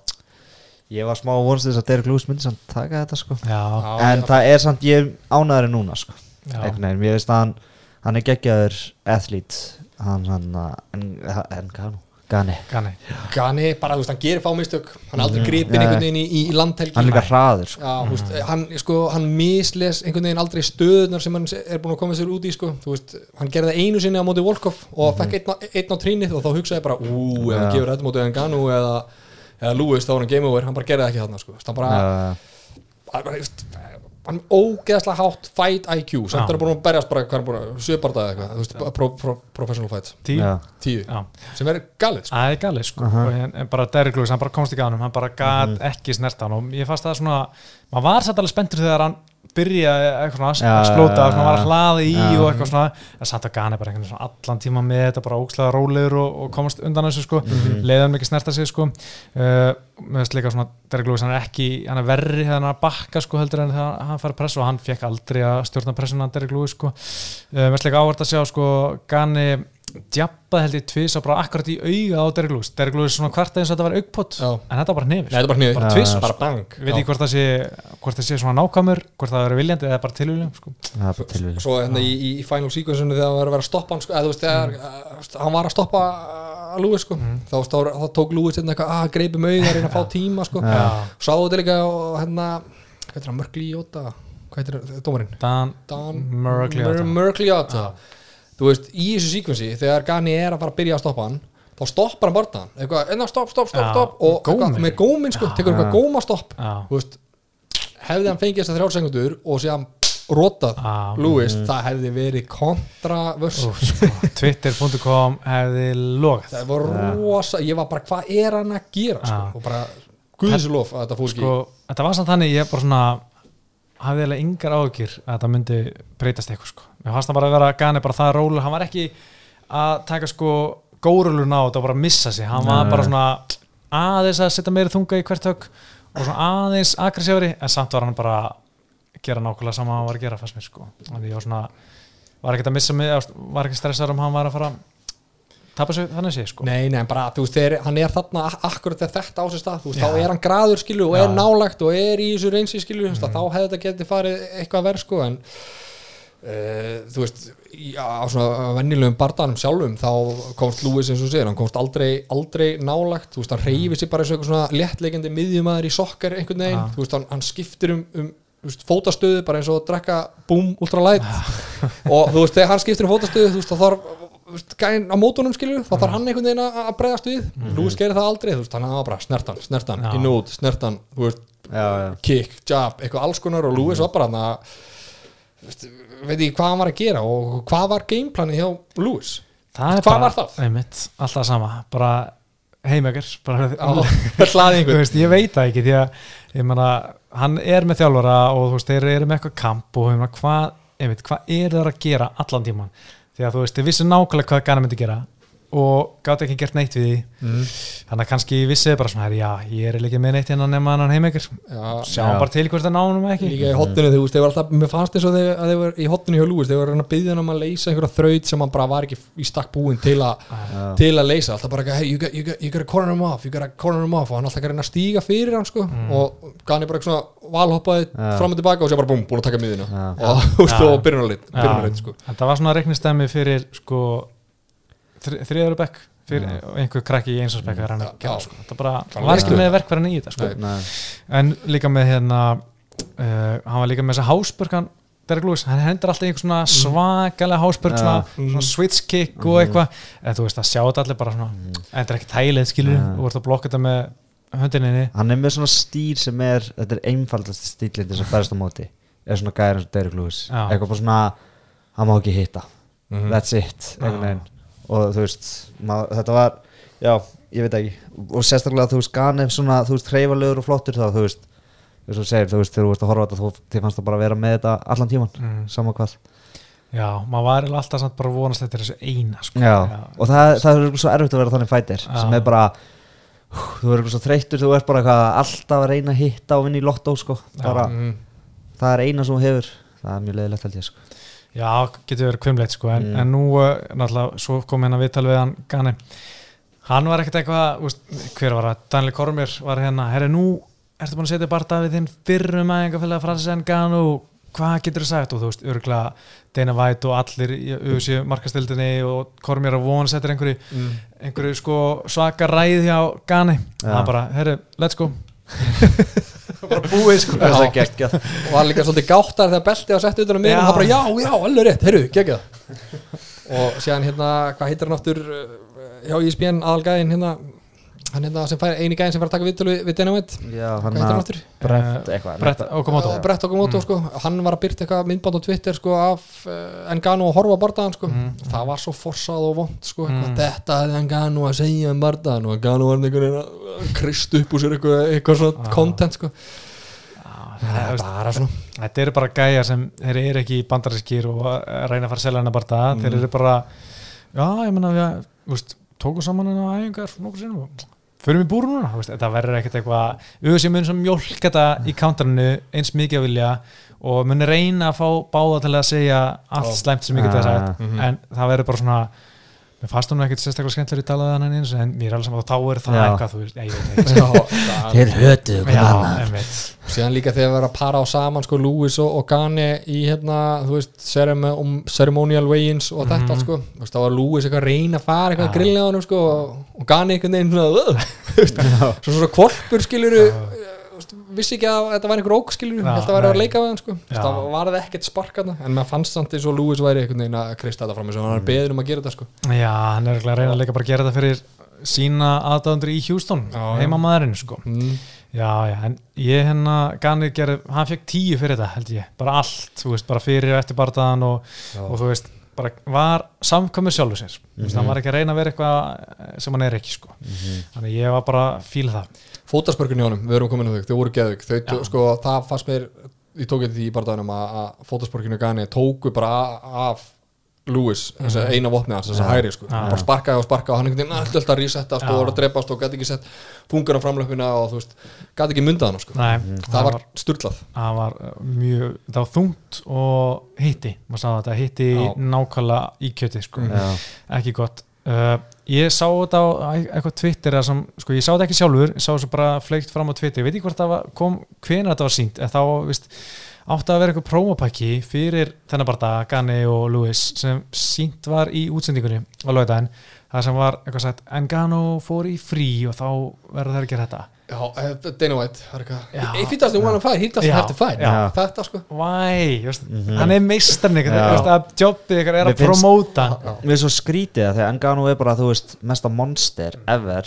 Ég var smá vonst þess að Derek Lewis myndi samt taka þetta sko En já. það er samt, ég ánæður en núna sko ég veist að hann Hann er geggjaður athlete Hann, hann, en, en Gano Gani. Gane Gani, bara, þú veist, hann gerir fámistök hann er aldrei Mhm. gripin Já, einhvern veginn í, í, landhelgi. Hann er líka hraður sko. Já, veist, hann, sko, hann misles einhvern veginn aldrei stöðunar sem hann er búin að koma sér út í sko. Veist, hann gerði það einu sinni á móti Volkov og fekk einn, á- einn á trínið og þá hugsaði bara, ú, ef hann Já. gefur þetta móti Enganu eða, eða Lewis þá er hann game over, hann bara gerði það ekki þarna sko. hann bara, hann, bara, hann er ógeðslega hátt fight IQ, samt Já. er búin að berjast bara, eða eitthvað, þú veist, pro, pro, professional fight, Tíu. Tíu, Já, sem er galið sko. það er galið sko. Aha. og en, en bara Derek Lewis, hann bara komst ekki á hann hann bara gat ekki snert hann. Og ég fannst það svona maður var satt alveg spenntur þegar hann byrjaði eitthvað svona að splóta, svona var að hlaða í Já. og eitthvað svona, en satt að Gane bara einhvern veginn allan tíma með þetta, bara ókslega rólegur og, og komast undan þessu sko, Mhm. leiðan mikið snerta sig sko. Uh, með þess líka svona, Derek Lewis hann er ekki, hann er verri þegar hann er að bakka sko heldur en þegar hann fær pressu og hann fekk aldrei að stjórna pressuna Derek Lewis sko, uh, með þess líka ávart að sjá sko, Gane djabbaði held ég tvís og bara akkurat í auga á Lewis. Derek Lewis svona kvart eins og þetta var augpott en þetta var bara nefis. Nei, þetta er bara bara Já, tvis já, bara bang. Ég veit ekki hvort það sé hvort það sé svona nákvæmur hvort það verið viljandi eða bara tilvíljum sko. það er svo hérna í, í, final sequence-unu þegar það var að vera að stoppa hann sko, eða þú veist, þegar mm. hann var að stoppa uh, Lewis sko, þá, þá, þá tók Lewis hérna eitthvað, að greipi með auðar reyna að fá tíma sko, sáðu þetta líka og hérna, hvað heitir hann, Mörglíóta hvað heitir það, dómarinn? Dan, Dan Murgliota. Mörglíóta þú veist, í þessu sequence þegar Gani er að fara að byrja að stoppa hann þá stoppar hann barnaðan, eitthvað, enna stopp, stopp, stopp, stopp. Og eitthvað, með góminn sko, tekur eitthvað gómastopp. Já. þú veist, hefði hann fengið þess að þrjár sekundur og sé hann rotað Já. Lewis, það hefði verið kontravers sko, Twitter.com hefði logað. Það var rosa, ég var bara hvað er hann að gera? Sko? Og bara guðislof að þetta fór sko, þetta var samt þannig ég bara svona hafði eiginlega yngar áhugir að þetta myndi breytast eitthvað sko. Mér fannst það bara að vera Gane bara það rólu hann var ekki að taka sko górulun á þetta og bara missa sig. Hann var bara svona aðeins að setja meiri þunga í hvert högg og svona aðeins aggressífari en samt var hann bara að gera nákvæmlega sama hann var að gera fannst mér sko. Þannig ég var svona var ekkert að missa mig var ekki stressar um hann var að fara að tapa sig þannig sé sko. Nei, nei, bara, þú veist, þegar hann er þarna ak- akkurat þegar þetta á sér stað, þú veist, þá er hann graður skilu og Já. er nálægt og er í þessu reynsi skilu, mm. þá hefði þetta getið farið eitthvað verð sko, en uh, þú veist, í- á svona vennilegum bardanum sjálfum, þá komst Lewis eins og segir, hann komst aldrei, aldrei nálægt, þú veist, hann reyfi sig bara eins og eitthvað svona léttleikandi miðjumæður í sokkar einhvern veginn, Já. þú veist, hann, hann skiptir um, um veist, fótastöðu bara eins og að drekka boom ultralight og þú veist, þegar hann skiptir um fótastöðu þú veist, þá þarf gæinn á mótunum skilju, þá þarf hann einhvern veginn að bregðast við mm. Lewis gerir það aldrei, þú veist, hann hafa bara snertan, snertan, Já. inn og út, snertan þú veist, já, já. kick, jab, eitthvað alls konar og Lewis var bara hann að veit ég hvað hann var að gera og hvað var gameplanin hjá Lewis? Hvað bara, var það? Einmitt, alltaf sama, bara veist, ég veit það ekki því að meina, hann er með þjálfara og veist, þeir eru með eitthvað kamp og meina, hvað, einmitt, hvað er það að gera allan tíman því að þú veist, þið vissu nákvæmlega hvað Gana myndi gera og gátt ekki gert neitt við því. Mm. þannig að kannski vissið bara svona, já, ég er ekki með neitt hérna nema hann heimekir Já, sjáum Já. bara til hvort það nánum ekki. Líka í hotninu þú veist, þeir var alltaf, mér fannst eins og þeir, að þeir var í hotninu hjá Lúis, þeir var að byggja hann um að leysa einhverja þraut sem hann bara var ekki í stakk búin til, a, Já. til að leysa. Alltaf bara, hey, you, got, you, got, you gotta corner him off you gotta corner him off. Og hann alltaf reyna að stíga fyrir hann sko, og Gani bara eitthvað svona valhoppaði Já. fram og tilbaka og sér bara búm, búin að taka miðina Já. og og byrjunarleit byrjunarleit sko sko þriðaru bekk fyrir og einhver krakki í einsansbekk það er hann Já, að gera sko. þetta bara, hann var ekki með verkverðin í þetta sko. Nei. En líka með hérna uh, hann var líka með hásbörgan Derek Lewis, hann hendur alltaf einhver svona svakalega hásbörg, Já. svona, Mhm. svona switch kick og eitthvað, en þú veist að sjá þetta allir bara svona, en þetta er ekki tælið skilur, Já. þú ert að blokka þetta með höndinni hann er með svona stíl sem er þetta er einfaldast þess að berst á móti. Er svona gæri eins og Derek Lewis. Eitthvað bara svona, hann má ekki hitta. Mhm. that's it, einhvern veginn og þú veist, mað, þetta var já, ég veit ekki, og sérstaklega þú veist, Gane svona, þú veist, hreyfalegur og flottur þá, þú veist, þú veist, þú segir, þú veist, þegar þú veist að horfa þetta, þú þið fannst það bara að vera með þetta allan tíman, mm. sama hvað Já, maður var alltaf samt bara vonast þetta er þessu eina sko. já, og það, það er svo erfitt að vera þannig fætir Já. sem er bara hú, þú er svo þreyttur, þú ert bara eitthvað alltaf að reyna að hitta og vinna í lottó sko. bara, Mhm. það er eina sem þú hefur það er mjög leiðilegt held ég sko. Já, getur verið kvimleitt sko, en, Mm. en nú uh, náttúrulega, svo kom hérna viðtal við hann Gani, hann var ekkert eitthvað úst, hver var það, Daniel Kormir var hérna, herri nú ertu búin að setja bara við þinn fyrrum æfingafélag Francis Ngannou, hvað getur þú sagt? Og þú veist, örgulega Dana White og allir í auðvitað markastildinni og Kormir að vona settir einhverju Mm. einhverju sko svaka ræð hjá Gani, Já. hann bara, herri, let's go bara búið sko. Það er geggjað. Og var líka svolítið gáttar þegar belti var sett utan á Já. og hann bara já, já, alveg rétt, heyrðu, geggjað. Og síðan hérna, hvað heitir hann aftur uh, hjá ISBN aðalgæðin hérna hann hérna sem fær, eini gæðin sem fær að taka viðtölu við, við Dynamite, brett eitthvað Brett Okamoto. Og Brett Okamoto sko, hann var að byrta eitthvað myndband á Twitter sko af uh, Engano að horfa á bardaðan sko. Mm. það var svo forsað og vond sko Mm. mm. þetta hefði Engano að segja um bardaðan og Engano var einhvern veginn að krist upp úr sér eitthvað, eitthvað svona Ah. content sko. Já, það er veist, bara svona. Þetta eru bara gæjar sem þeir eru ekki bandarískir og að reyna að fara að selja hana bara það þeir eru bara já, ég menna við tókum saman hana æfingar nokkur sinnum og förum í búru núna þetta verður ekkert eitthvað auðvitað mun sem mjólk þetta í counterinu eins mikið að vilja og muni reyna að fá báða til að segja allt slæmt sem ég geti að Ah. sagt en það verður bara svona mér fannst hún ekkert sérstaklega skemmtilega í talaði hann eins en mér er alveg saman þá er það Já. eitthvað þú veist, ég veit ekki. Já, það- þeir hötuðu Já, einmitt. Síðan líka þegar við erum að para á saman sko Lewis og, og Gane í hérna þú veist, cerem um, ceremonial weigh-ins og þetta Mhm. allt sko. Þú veist, þá var Lewis eitthvað að reyna að fara eitthvað Já. að grilla á honum sko og, og Gane einhvern veginn svona uh, þú veist, svo svona kvolpur skiluru vissi ekki að þetta var einhver ók skiluru Já, held að vera að nei. leika við hann sko. Veist, það var það ekkert sparkana en maður fannst samt eins og Lewis væri einhvern veginn að krista þetta fram eins og hann er beðin um að gera þetta sko. Já, hann er að reyna að leika bara að gera þetta fyrir sína aðdáðundur í já. heimamaðurinn sko. Mm. Já, já, en ég hérna Ganir gerði, hann fekk tíu fyrir þetta held ég, bara allt, þú veist, bara fyrir og eftir bardaðan og, og þú veist bara var samkvæmur sjálfur sér. Mm Mhm. hann var ekki að reyna að vera eitthvað sem hann er ekki sko, þannig ég var bara að fíla það fótaspörkunni á honum, við erum komin að þau, þau voru geðvik þau, Já. sko, það fannst mér ég tók því í barðanum að, fótaspörkunni Gani tóku bara af Lewis, þess að eina vopnið hans þess að hæri, sko, Já. bara sparkaði og sparkaði og hann einhvern veginn alltaf resettast Já. og voru að drepast og gæti ekki sett fungar á framlöfina og þú veist, gæti ekki myndað hann, sko Nei, það var sturlað það var uh, mjög, það var þungt og hitti, maður sagði þetta hitti nákvæmlega í kjöti sko. Mhm. já, ekki gott uh, ég sá þetta á eitthvað Twitter sem, sko ég sá þetta ekki sjálfur ég sá þessu bara fleikt fram á Twitter, ég veit ekki hvort það var, kom hvenær þetta var sínt, en þá vist, átti að vera eitthvað prómapakki fyrir þennan bara Gani og Lewis sem sínt var í útsendingunni á lögdæðin, það sem var eitthvað sagt Engano fór í frí og þá verður þær að gera þetta Já, eh, Dana White, það er Já. eitthvað If he doesn't want to fight, he doesn't have to fight. Þetta, sko Why, just, Mhm. hann er meistarn ykkur, Já. just, að jobbið ykkur er að finnst- promóta mér er svo skrítið að þegar Engano er bara, þú veist, mesta monster ever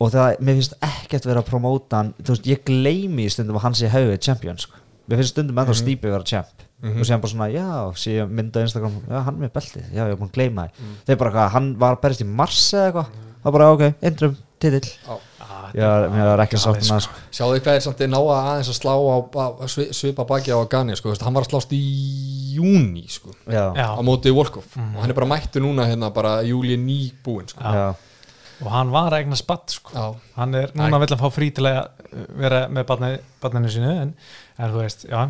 og það, mér finnst ekkert vera að promóta hann, þú veist, ég gleymi í stundum að hann sé höfuð champion, sko mér finnst stundum ennþá mm -hmm. vera champ. Og séðan bara svona, já, sé ég mynda á Instagram já, hann er með beltið, já, ég er búin að gleyma því. Þeir bara hvað, hann var að berist í mars eða eitthvað. Það bara, ok, indrum, titill. Ah, já, mér var ekki galið, sátt með það, sko. sko Sjáðu hvað er samt að ná að aðeins að slá á svipa baki á Gani sko, hann var að slást í júni sko, Já, á móti Volkov. Og hann er bara mættur núna hérna bara júli nýbúin sko. Og hann var að eigna spatt sko. Já. hann er núna vill hann fá frí til að vera með barni, barninu sínu en, en þú veist, já.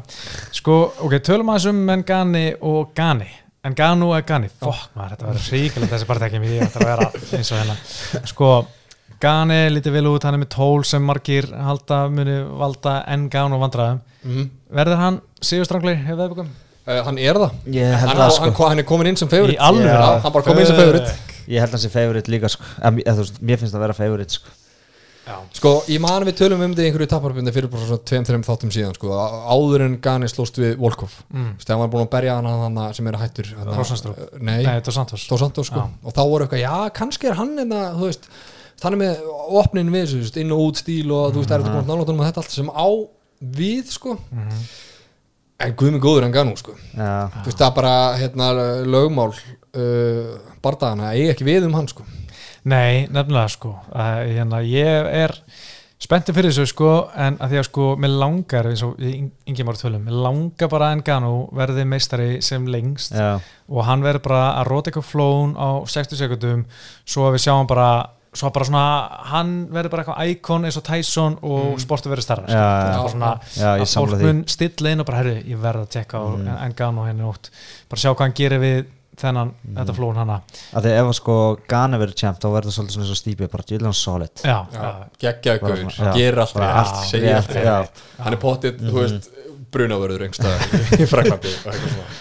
Sko, ok, tölum aðeins um Ngani og Gani. Nganu og Gani, fokk maður, þetta verður ríkilega þessi tekja mér, þetta vera eins og hérna. Sko, Gani lítið vel út, hann er með tól sem margir halda muni valda Nganu vandræðum. Mm verður hann sigurstrangli hefur veðbökum? uh, hann er það. Held hann, það hann, sko. hann, hann er komin inn sem favorit. Í? Já, hann bara kom inn sem favorit Ég held hans er favorite líka sko. En eða veist, Mér finnst það að vera favorite sko. Já, Sko, ég man við tölum um þetta í einhverju taparbyrni fyrir bara svona 2-3 þáttum síðan sko, áður en Gani slóst við Volkov. Mm. Þegar hann var búin að berja hann hann sem er hættur þarna- Rosenstrup. Nei, nei, þetta er Santos sko. Já. og þá voru eitthvað, já, kannski er hann enna, þú veist, þannig með opnin við þú veist, inn og út stíl og þú veist, er þetta búin að nála þetta allt sem á við, sko. Mhm. en guð mig góður en ganú, sko. Já, þú veist, það er bara, hérna, lögmál uh, bardagana, eigi ekki við um hann, sko. Nei, nefnilega sko. Að, hérna, ég er spenntur fyrir þessu sko en að því að sko mér langar eins og yngi máru tölum mér langar bara að Engano verði meistari sem lengst já, og hann verður bara að róta eitthvað flón á 60 sekundum svo að við sjáum bara svo bara svona, hann verður bara eitthvað íkon eins og Tyson og sportu verður starra já. bara svona já, að fólk mun stilla inn og bara herri, ég verð að tekka á mm. Engano henni nótt. Bara sjá hvað hann gerir við þennan, þetta flón hana. Að því ef að sko Gane verður champ þá verður það svolítið svona eins og stípi bara djúlega solid. Svona, já. gerir allt Bara rétt, allt segir allt rétt, rétt já. hann er pottið, þú veist brunavörður í Fraklandi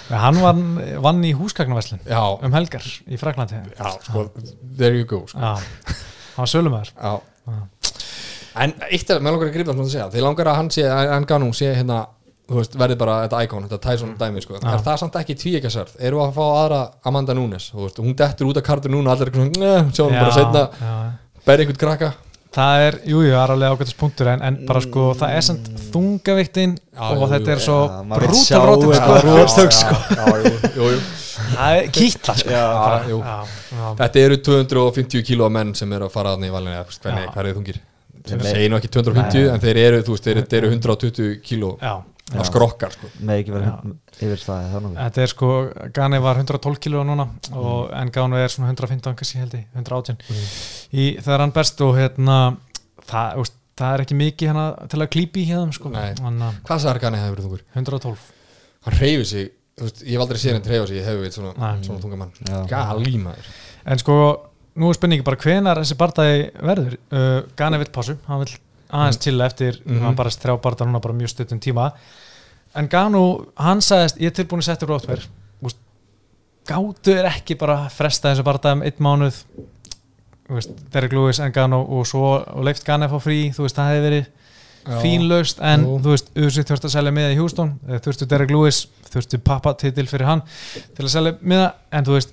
hann vann, vann í húsgagnaverslun já, um helgar í Fraklandi já, sko, there you go sko. Já, hann var sölumæður Já. En eitt er, með langar að segja Því langar að hann sé, að Ngannou sé hérna veist, verði bara þetta íkon, þetta Tyson dæmi sko. Er það samt ekki tvíekasörð? Erum við að fá aðra Amanda Nunes? Þú veist, hún dettur út af kartu núna Allir eitthvað svona, "Nei, sjáum bara setna. Berði einhvern krakka Það er, jú, jú, það er alveg ágættis punktur en, en bara sko, það er samt þungaviktin Já, og þetta er svo já, maður vill brútal sjá rótum þetta sko. sko. Já, jú, jú, jú. Það er kýtla sko. Já, bara, jú. Já, já. Þetta eru 250 kíló menn sem eru að fara þarna í valinu eða, þú veist, Hvernig, hvað er þungir? Þeir segir nú ekki 250 en þeir eru, þú veist, þeir, þeir eru 120 kíló Á skrokkar sko. með ekki verið yfir það það nú þetta er sko, Gani var 112 kíló núna og Engano er svona 115 kannski held ég, 118 í, þegar hann berst og hérna það, úst, það er ekki mikið hérna til að klípi hérna sko. Uh, Hvað sagði Argani hefur verið þungur? 112 Hann reyfi sig, þú veist, ég hef aldrei séð henni reyfa sig, ég hefur veit svona, Nei. svona þunga mann. Já. Gali maður. En sko, nú er spenningi bara hvenar þessi bardagi verður? Uh, Gane vill pásu, hann vill aðeins til eftir Mhm. hann bara þrjá barda núna bara mjög stuttum tíma en Ganu, hann sagðist ég er tilbúin að setja úr óttver gáttu er ekki bara að fresta þessu barda um einn mánuð Derek Lewis en Ganu og svo leift Gane að fá frí, þú veist, það hefði verið fínlaust en Jú. þú veist, auðvitað þurfti að selja miða í Houston eh, þurftu Derek Lewis, þurftu pappa titil fyrir hann til að selja miða en þú veist,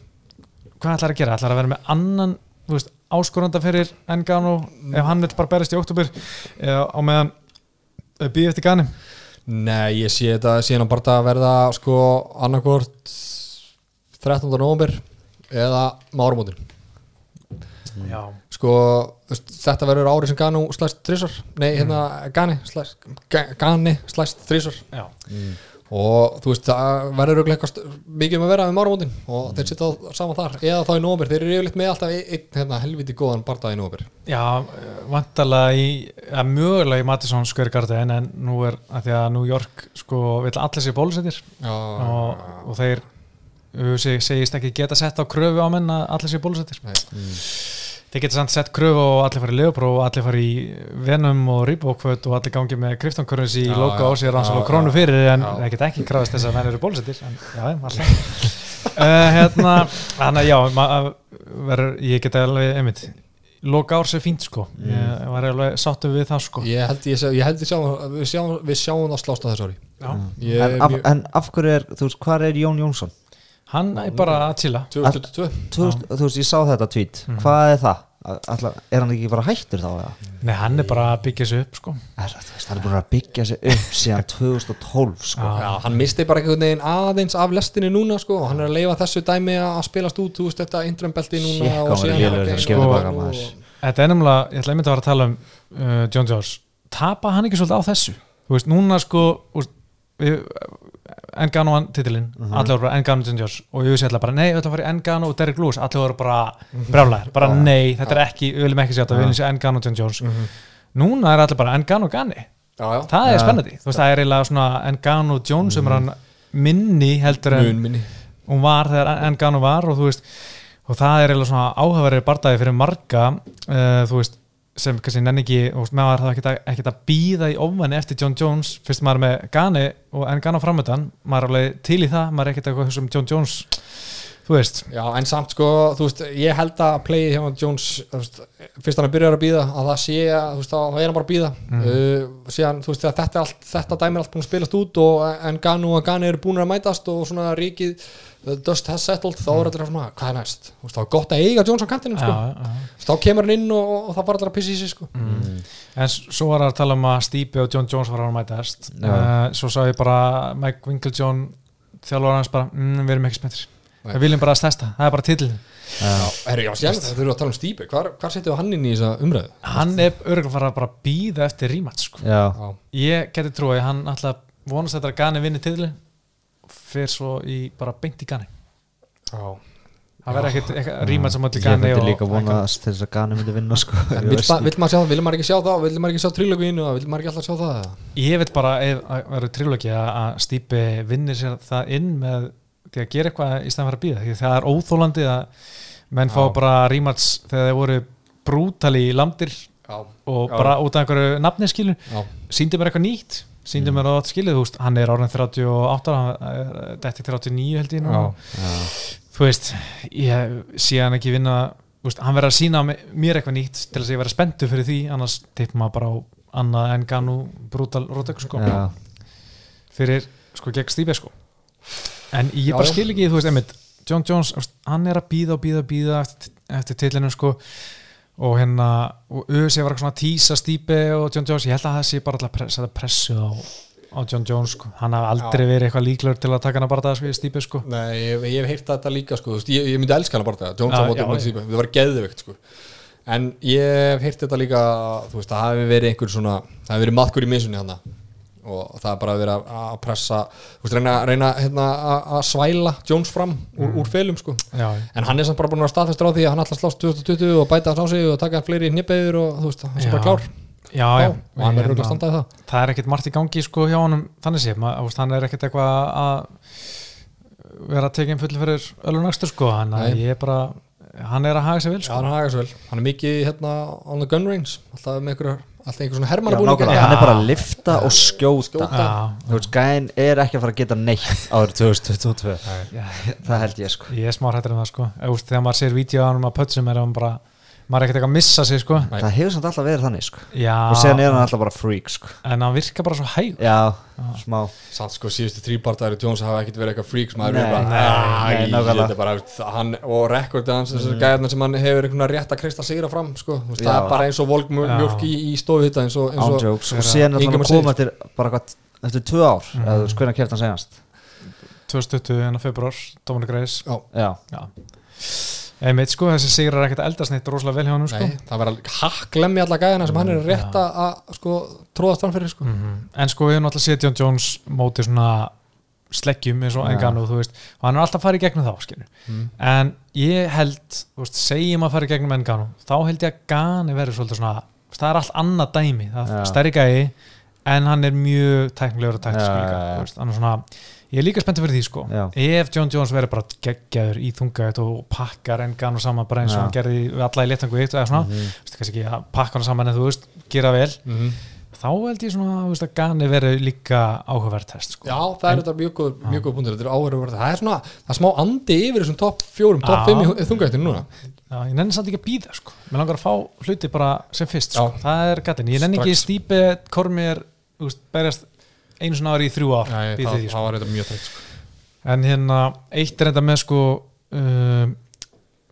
hvað ætlar að gera? ætlar að vera með annan, veist, áskoranda fyrir Engano, ef hann vil bara berist í oktober eða á meðan býð eftir Gani? Nei, ég sé þetta síðan að bara að verða sko annarkvort 13. november eða márumótin Já, sko, þetta verður árið sem Ganu slæst þrísar nei, hérna, Gani slæst Ga- Gani slæst þrísar já, og þú veist, það verður st- mikið um að vera með márumótin og þeir sitja á- saman þar, eða þá í november þeir eru yfirleitt með alltaf einn ein, hérna, helviti góðan barða í november já vantarlega í, að mögulega í Madison Square Garden en nú er að því að New York sko, vill allir sér bólusettir. Og, og þeir seg, segist ekki geta sett á kröfu á menn að allir sér bólusettir. Nei. Þeir geta samt sett kröfu og allir fara í Leopró og allir fara í Venom og Reebok-föt og allir gangi með Krypton Currency Já, logo já, á sér hans og krónu fyrir en þeir geta ekki krafist þess að menn eru bólusettir en já, alltaf. Uh, hérna, að já ma- að verður, ég geta alveg einmitt loka árs er fínt sko. Ég var alveg sáttu við það sko. Ég held ég, sé- ég held ég sjáum, við sjáum við sjáum það slást á þessu ári. Já. ég, en, af, en af hverju er, þú veist, hvað er Jón Jónsson? Hann er bara að chilla 2022 Þú veist, ég sá þetta tweet hvað er það? Alla, er hann ekki bara hættur þá? eða? nei, hann er bara að byggja sig upp sko Er, veist, hann er búin að byggja sig upp síðan 2012 sko. Já. Já, hann misti bara einhvern veginn aðeins af lestinni núna sko, og hann er að leifa þessu dæmi að spilast út, þú veist, þetta indrömbelti núna Shit, og síðan. Þetta er nefnilega, ég ætla einmitt að fara að tala um uh, John Jones, tapa hann ekki svolítið á þessu þú veist, núna sko við, Engano vann titilinn, Mhm. allir voru bara Engano John Jones. Og ég vissi allar bara nei, við ætlum að fara í Engano og Derek Lewis, allir voru bara brjálæðir, bara nei, þetta er ekki við viljum ekki sjá þetta, við viljum sjá Engano John Jones. Núna er allir bara Engano Gani. Já, já, það er Já. spennandi, þú veist, það er eiginlega svona Engano Jones sem er hann minni heldur en mun minni. hún var þegar Engano var og þú veist og það er eiginlega svona áhugaverið bardaði fyrir marga uh, þú veist sem kannski nenni ekki, með var það ekkert að, ekkert að býða í ofmanni eftir John Jones. Fyrst maður er með Gani og Engano framöndan maður er alveg til í það, maður er ekkert eitthvað sem John Jones, þú veist. Já, en samt sko, þú veist, ég held að playið hjá Jones, þú veist, fyrst hann er byrjar að býða, að það sé að, þú veist, þá er hann bara að býða uh, síðan, þú veist, þetta, er allt, þetta dæmi er allt búin að spilast út og en Ganu og Gani eru búin að mætast og svona ríkið the dust has settled, þá er allir svona, hvað er næst? Þú veist, þá er gott að eiga Jones á kantinum, sko. Já, já. þá kemur hann inn og, og það var allir að pissa í sig, sko. En s- svo var það að tala um að Stípi og John Jones var að mætast. Uh, svo sá ég bara Mike Winklejohn þjálfur hans bara, mm, við erum ekki spenntir. Við viljum bara að stæsta, það er bara titl Já, herru, já, þetta þurfum við að tala um Stípi hvar, hvar setjum við hann inn í þessa umræðu? hann er örgulega fara að bara býða eftir rímat sko. Ég geti trúið, hann alltaf vonast þetta að Gani vinni titli fyrir svo í bara beint í Gani. Já. Það verður ekkert eitthvað rímat sem allir ég Gani myndi líka vonast til þess að Gani myndi vinna sko vill maður sjá það, vill maður ekki sjá það? Vill maður ekki sjá trilogínu, vill maður ekki alltaf sjá það? Ég veit bara verður trilogi að Stípi vinnir sér það inn með því að gera eitthvað í stæðan fyrir að býða því það er óþólandi að menn fá bara rímats þegar þeir voru brútali í landir Já, og Já. bara út af einhverju nafni skilu já, síndi mér eitthvað nýtt síndi mér á skilið, þú veist, hann er orðin 38 hann er dætti 39 held ég nú þú veist, ég sé hann ekki vinna veist, hann verður að sína mér eitthvað nýtt til þess að ég verður spenntu fyrir því annars tippum maður bara á annað en Ganu Brutal Rodek sko. Já. fyrir sko gegn Stíbe sko. En ég Já, bara skil ekki, þú veist, einmitt John Jones, hann er að býða og býða og býða eftir, eftir tillinu sko og hérna, og auðvitað var eitthvað svona að tísa Stíbe og John Jones, ég held að það sé bara alltaf að setja pressu á, á John Jones sko, hann hafi aldrei Já. verið eitthvað líklegur til að taka hana bara það sko í Stíbe sko. Nei, ég, ég hef heyrt þetta líka sko, ég, ég myndi elska hana bara það Jones á móti já. Stípi, það var geðveikt sko. En ég hef heyrt þetta líka þú veist, það hafi verið einhver svona það hafi verið maðkur í misunni hana og það er bara að, að pressa veist, reyna, reyna hérna, að, svæla Jones fram úr, úr felum sko. Já, En hann er samt bara búin að vera staðfestur á því að hann að slást 2020 og bæta hans á sig og taka fleiri hnippeður og þú veist, hann er bara klár. Já, já, og hann verður Hérna, að standa í það. það er ekkert margt í gangi sko hjá honum þannig sé, hann er ekkert eitthvað að vera að tekja inn full fyrir öllu næstur sko, hann, er bara hann er að haga sér vel sko. hann hann er mikið hérna on the gun range, alltaf með einhverjar alltaf einhver svona nákvæmlega, hann er bara að lifta og skjóta, Þú veist, gæn er ekki að fara að geta neitt árið 2022 já, Það held ég sko. Ég er smá hrættur um það sko. Þegar maður sér vídeo á hann að pötsum er hann bara, maður er ekkert eitthvað að missa sig sko. Það hefur samt alltaf verið þannig sko. Já, Og sen er hann alltaf bara freak sko. En hann virkar bara svo hæg Já, smá. Samt sko síðustu þrýpartæri Jones hafa ekkert verið eitthvað freaks maður Nei, er bara, nei, "Æ, nei, nákvæmlega. þetta er bara hann, og rekordið hans, þessar gæðarnar sem hann hefur einhvern rétt að kristla sigra fram sko. Þú veist, Já. það er bara eins og volgmjölk í, í stofuhitta eins og, eins án og sen er hann að koma til bara hvað Eftir tvö ár, eða þú veist hvernig kæft hann senast 2020 en á februar, Dominic Reis já einmitt sko, þessi sigrar er ekkert eldast neitt rosalega vel hjá hann sko nei, það verður að hakklemmi alla gæðina sem hann er rétt að sko, tróðast fram fyrir sko. Mhm. en sko við erum alltaf séð John Jones móti svona sleggjum eins og Já. Engano þú veist, og hann er alltaf að fara í gegnum þá. Mm. en ég held þú veist, segjum að fara í gegnum Engano þá held ég að Gani verður svolítið svona það er allt annað dæmi, það er stærri gæi en hann er mjög tæknilegur og taktisk Ég er líka spenntið fyrir því sko Já. ef John Jones verður bara geggjaður í þungætt og pakkar Engano saman bara eins og Já. hann gerði við alla í letangu eitt eða svona, Mhm. þú veist, kannski ekki að pakka hann saman en þú veist, gera vel Mhm. þá held ég svona þú veist, að Gani verður líka áhugavert test sko. Já, það er þetta mjög góð, punktur Þetta er áhverju Það er svona, það er smá andi yfir þessum topp fjórum, topp fimm í þungættinu núna Já, ég nenni samt ekki að býða sko. mér langar að fá hluti bara sem fyrst sko. Já. það er gatinn, ég nenni ekki stípi kormir, þú veist, berjast einu svona ári í þrjú ár Nei, það, því, það sko. var þetta mjög tætt sko. en hérna, eitt er enda með sko um,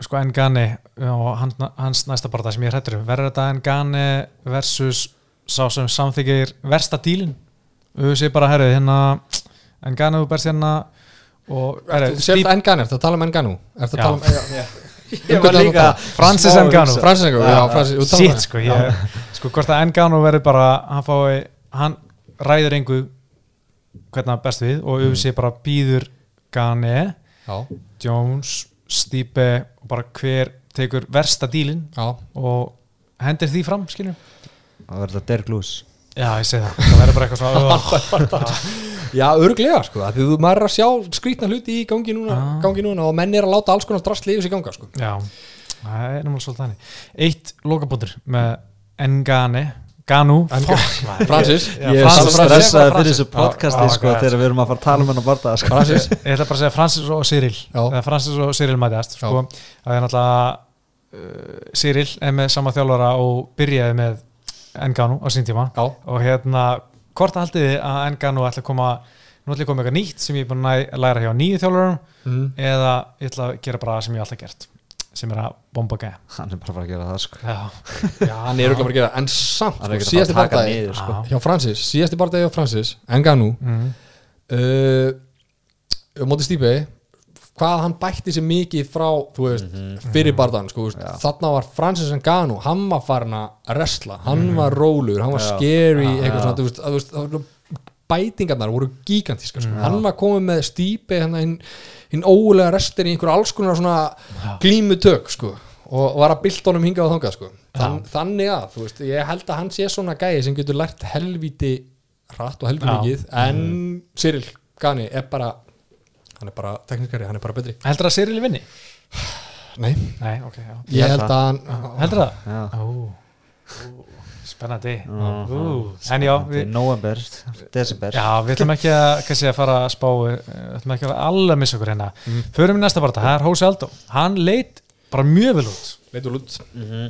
sko Ngani og hann, hans næsta barða sem ég hrættur um, verður þetta Ngani versus sá sem samþykir versta dílin við séum bara, herrið, hérna Ngani þú berst hérna og herrið, Þú sér þetta Enganu, ertu að tala um Enganu Ertu að tala um já, já. Ég var líka Francis Ngannou. Francis Enganu, já, Francis talar um Sitt sko, ég, sko hvort að Engano verður bara, hann fái hann ræður engu hvernig hann best við og UFC bara býður Gane, já, Jones Stipe og bara hver tekur versta dílin já, og hendir því fram, skiljum Það verður Derek Lewis. Já, ég segi það, það verður bara eitthvað svona oh, já, örglega sko. Því þú maður er að sjá skrýtna hluti í gangi núna, Ah. gangi núna og menn er að láta alls konar drast liðis í ganga sko. Já, það er náttúrulega svolítið þannig. Eitt lokabúndur með Ngane Ganu. Francis, Ég er stressaði fyrir þessu podcasti sko þegar við erum að fara að tala um hennar barða sko. Francis Ég ætla bara að segja Francis og Cyril. Francis og Cyril mætast sko. það er náttúrulega uh, Cyril er með sama þjálfara og byrjaði með Nganu á sín tíma. Já, og hérna, hvort haldið þið að Nganu ætla að koma, nú ætla að koma eitthvað nýtt sem ég er búin að læra hjá nýju þjálfurum mm. eða ég ætla að gera bara það sem ég hef alltaf gert sem er að bomba gæja. Hann er bara að gera það sko. Já, já, hann er bara að gera en samt, sko, síðasti barndagi niður sko. Já. hjá Francis, síðasti barndagi hjá Francis Enganu mm. uh, móti Stípi hvað hann bætti sér mikið frá þú veist, fyrir barðan sko, þú veist, Já. þarna var Francis Ngannou hann var farin að wrestla, hann var rólur hann var Já. scary, Já, eitthvað svona þú veist, bætingarnar voru gigantíska sko. Já. hann var komið með Stípi hérna hinn, hinn ólega restir í einhver alls konar svona Já. glímutök sko og var að bylta honum hingað og þangað sko Þann, þannig að, þú veist, ég held að hann sé svona gæi sem getur lært helvíti hratt og helvíti Já. mikið en Cyril Gani er bara hann er bara teknikari, hann er bara betri Heldur það að Cyril vinni? Nei, Nei, ok, já ég held held að hann Heldur það? Já. Ó, ó, spennandi. En já, er við, November, desember. Já, við ætlum ekki að, kannski, að fara að spá eh, Við ætlum ekki að alveg missa okkur hérna. Mm. Förum í næsta barða, það er Hósi Aldó Hann leit bara mjög vel út. Leitur út. Mhm.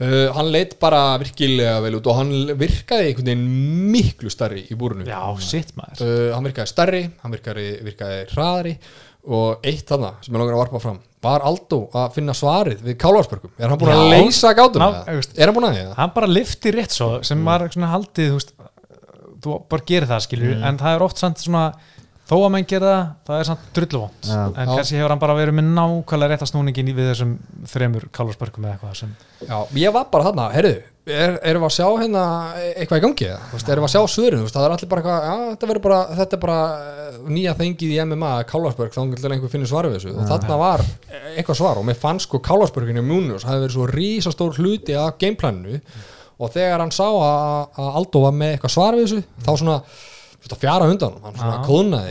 uh, hann leit bara virkilega vel út og hann virkaði einhvern veginn miklu starri í búrunu Já, sitt maður. Uh, hann virkaði starri, hann virkaði, virkaði hraðari og eitt þarna sem ég langar að varpa fram var Aldo að finna svarið við kálarsbörgum er hann búin að leysa gátuna? Ná, eða? veist- er hann búin að því? Hann bara lifti rétt svo sem var svona haldið, þú veist Þú bara gerir það, skilur En það er oft samt svona Þó að menn gera það, það er samt drulluvont Já. En Já. kannski hefur hann bara verið með nákvæmlega rétta snúningin í við þessum þremur kálarsbörgum eða eitthvað sem Já, ég var bara þarna, heyrðu er, erum við að sjá hérna eitthvað í gangi? Eða? Erum við að sjá veist, það er allir bara eitthvað, já, þetta bara, þetta er bara eh, nýja þengið í MMA, Kálarsberg, þá til einhver finnir svarið við þessu. Og þarna var eitthvað svar og mér fannst sko Kálarsberginu Múnus hafi verið svo rísastór hluti af gameplaninu. Og þegar hann sá að, Aldo var með eitthvað svar við þessu, þá svona fjara undan, honum, hann svona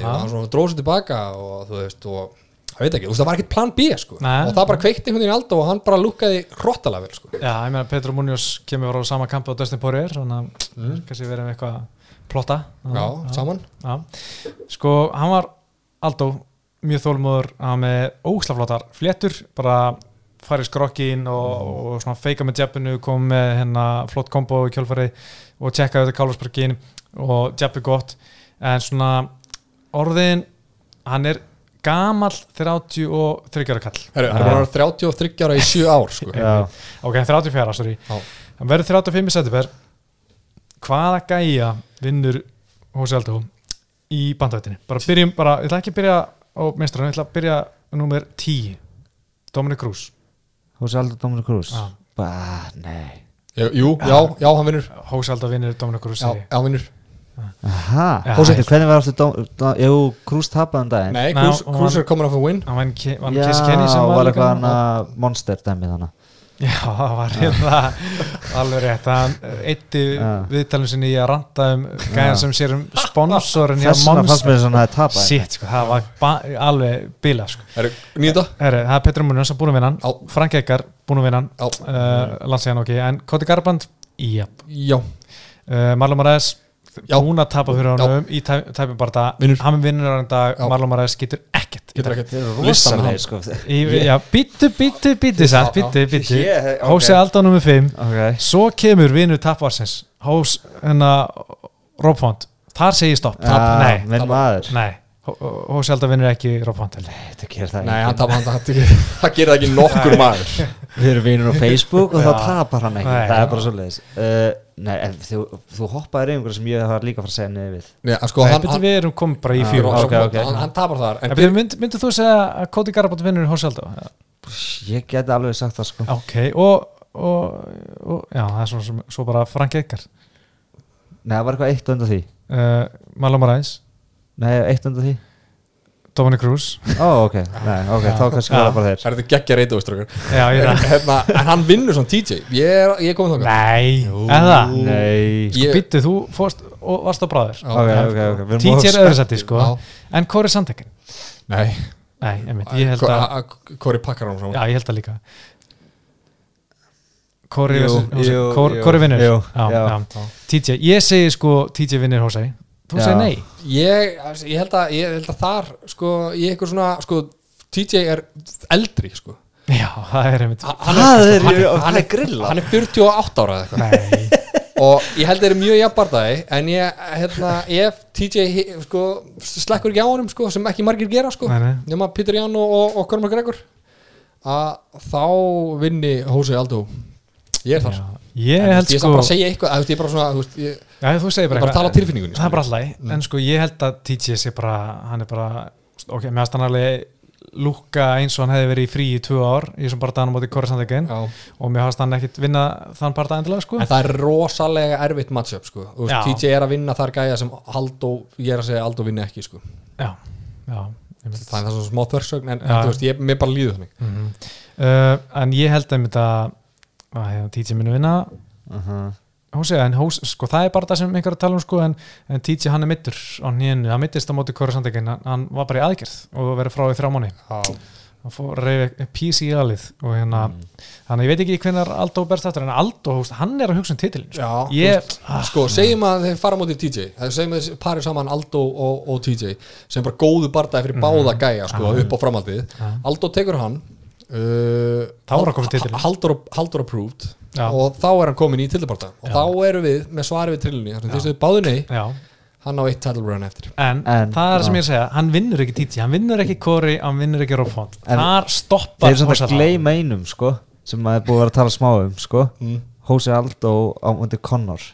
og hann svona dróð sér tilbaka og þú veist, og það veit ekki, það var ekkert plan B sko, Nei. og það bara kveikti veginn í Aldo og hann bara lúkkaði hrottalega vel sko Já, ég meina Petro Munoz kemur frá sama kampi á Dustin Poirier þannig að Mm. kannski verið með eitthvað plotta Já, saman já. Sko, hann var Aldó mjög þólmóður hann með óslaflótar fléttur bara farið skrokkin og, og svona feika með jabbinu kom með hérna flott kombo í kjölfarið og tjekkaði þetta kálarsparkin og jabbi gott en svona orðin hann er gamall 33 ára kall. Herru, hann er bara 33 ára í 7 ár sko. Já. ok, 34, sorry. Já. hann verður 35 í september. Hvaða gæja vinnur Hósi Aldó í bandvættinni bara byrjum, bara, ég ætla ekki að byrja á meistarann, ég ætla að byrja nummer 10 Dominic Cruz. Aldur Dóminu Krús Já. Bah, nei. Jú, já, já, hann vinnur. Hósi Aldó vinnur Dominic Cruz já, hann vinnur Ég- hvernig var Dóm, Jú, Krús tapaði um daginn. Nei, hann- er komin af að win. hann var eitthvað hann að monster dæmi þannig já, það var hérna alveg rétt, hann eitti Já. viðtalum sinni í að ranta um gæjan Já. sem sér um sponsorin hjá Monster mér svona að það tapaði Sitt, sko, það var alveg bila sko. Nýta það er Petr Munoz búin að vinna hann. Já. Frank Eikar búin að vinna hann. Já, uh, landsíðan ok, en Koti Garband jáp, já, uh, Marlon Moraes Já. búin að tapa fyrir honum í tæ- tæpum Vinnur. hann vinnur hann dag. Marlon Moraes getur ekkert getur ekkert. Sko. Býttu Ég- ok. Hósi Aldó nummer 5 Ok. Svo kemur vinnur tapvarsins Hós, hennar Rob Font, þar segir stopp. Nei, nei Hósi Aldó vinnur ekki Rob heldur. Þetta gerir það Nei, ekki. hann hann Það gerir það ekki nokkur maður. Við erum vinur á Facebook og þá tapar hann ekki. Nei, Það er bara svo leiðis uh, Nei, en þú, þú hoppaði reyfingur sem ég var líka að fara að segja niður við. Nei, sko, Nei, hann, hann, við erum komið bara í Já, fjögur hann, ok, ok. hann, hann tapar þar En En byrju, mynd, myndir þú segja að Cody Garbrandt vinnur Hósi Aldó? Ég geti alveg sagt það sko. Ok, og, og, og já, það er svo, svo, svo bara Frank Eikar Nei, það var eitthvað eitt undan því. Uh, Marlon Moraes Nei, eitt undan því. Dominic Cruz Ó, ok, nei, ok, þá kannski var það bara þeir. Það er þetta geggja hérna, En hann vinnur svona TJ Ég er, ég er komið þangað. Nei, eða Nei. Ég- Býttu, þú fórst og varst á bráður Já. Ok, ok, ok. Við erum TJ er seti, sko. Já. En Kori Sandhekin Nei, Nei, einmitt, ég held að Kori pakkar hann Já, ég held að líka. Kori vinnur. TJ, ég segi sko TJ vinnur Hosei Þú segir nei? Ég, ég, held að, ég held að þar sko, ég eitthvað svona sko, TJ er eldri sko. Já, það er einmitt hann, Það er- hann, það hann, er grillað. hann er 48 ára eða eitthvað. Nei, og ég held að þeir eru mjög jafnbardagi en ég, hérna, ef TJ sko, slekkur ekki á honum sko, sem ekki margir gera sko, nema Peter Jan og, Conor McGregor að þá vinni Jose Aldo. Ég er þar. Já, ég En, held ég er sko bara að segja eitthvað, ég er bara svona þú veist, ég, Já, þú segir bara bara að tala eitthvað. tilfinningunni Það er bara skilur. alltaf, en sko ég held að TJ sé bara, hann er bara ok, með að alveg lúka eins og hann hefði verið í frí í tvö ár í þessum bardaðan á móti Kori Sandhekin Já. og mér hafst hann ekkit vinna þann bardaðan endilega sko En það er rosalega erfitt matchup sko. TJ er að vinna þar gæja sem Aldo, ég er að segja Aldo vinni ekki sko. Já, já það er það svona smá þversögn en, Já. þú veist, ég, mér bara líður þannig Mhm. uh, en ég held að TJ muni vinna. Mhm. Hósi, en hós, sko, það er bara það sem einhver að tala um sko, en, en TJ hann er mittur á nýjunu, hann mittist á móti Kori Sandhekin hann, var bara í aðgerð og verið frá í þrjá mánu hann fór reyfi PC í alið og hérna, þannig að ég veit ekki hvenar Aldo berst aftur, en Aldo, hóst, hann er að hugsa um titilin sko. Ég, veist, sko, segjum að þeir fara á móti TJ það segjum að þeir parið saman Aldo og, og TJ sem bara góðu bardaði fyrir báða gæja sko, upp á framhaldið. Já. Aldo tekur hann uh. Haldur, approved. Já. og þá er hann komin í tildabarda og Já. þá erum við með svari við trillunni þar sem þess að þið báðu nei, já, hann á eitt title run eftir. En, En, það er það sem ég er að segja hann vinnur ekki TJ, hann vinnur ekki Kori hann vinnur ekki Rob Font, þar stoppar Þeir eru Hósi að gleyma einum, sko sem maður er búið að vera að tala smá um, sko. Mm. Jose Aldo á mundi Connor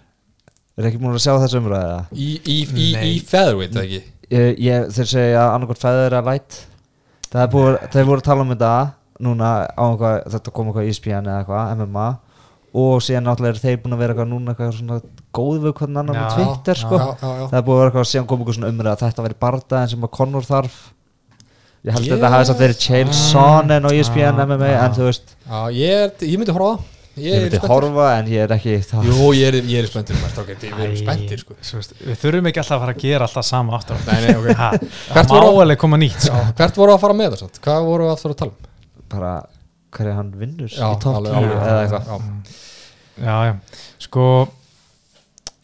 Er ekki múin að sjá þessu umræða? í, í, í, í featherweight ekki? Ég, ég, þeir segja að annarkvæmt feður er light. Það er búið, þeir voru að tala um þetta núna á eitthvað, þetta kom eitthvað ESPN eða eitthvað, MMA og síðan náttúrulega eru þeir búin að vera eitthvað núna eitthvað svona góð við hvernig annan á Já, Twitter sko já, já, já. það er búið að vera eitthvað síðan kom eitthvað svona umræða að þetta veri bardaðin sem að Connor þarf ég held Ég- að þetta hafi satt verið Chael Sonnen á ESPN MMA já. en þú veist, Já, ég, er, ég myndi horfa ég ég, myndi er horfa en ég er ekki það Jú, ég er, ég er strákar, Við erum spenntir sko. svo veist, við þurfum ekki alltaf að fara að gera alltaf sama aftur Nei, nei, ok Ha, Hvert það má alveg koma nýtt sko. Hvert voru að fara með það? samt? Hvað voru að fara að tala um? Bara hverja hann vinnur Já, í topp alveg, 10 alveg, eða eitthvað. já. já, já, sko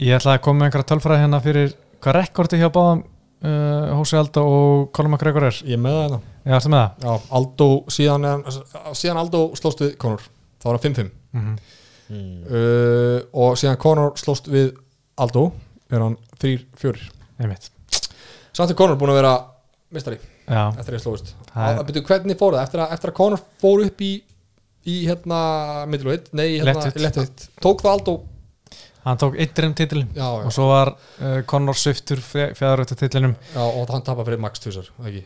ég ætla að koma með einhverja tölfræði hérna fyrir hvað rekordi hjá báðum uh, Hósi Aldo og Colin McGregor er. Ég er með það hérna. Já, Aldo, síðan, er- síðan Aldo slóst við Conor. Þá var hann 5-5 mm mm. uh, og síðan Conor slóst við Aldo er hann 3-4 einmitt. Samt er Conor búin að vera mistari eftir að ég byrju, Hvernig fór það? Eftir að, eftir að Conor fór upp í í hérna middleweight, nei, hérna léttvítt. tók það Aldo hann tók eittirinn titil já, já, og svo var uh, Conor Sviftur fjæðarötu titlinum já, og hann tapar fyrir Max Tussar, ekki?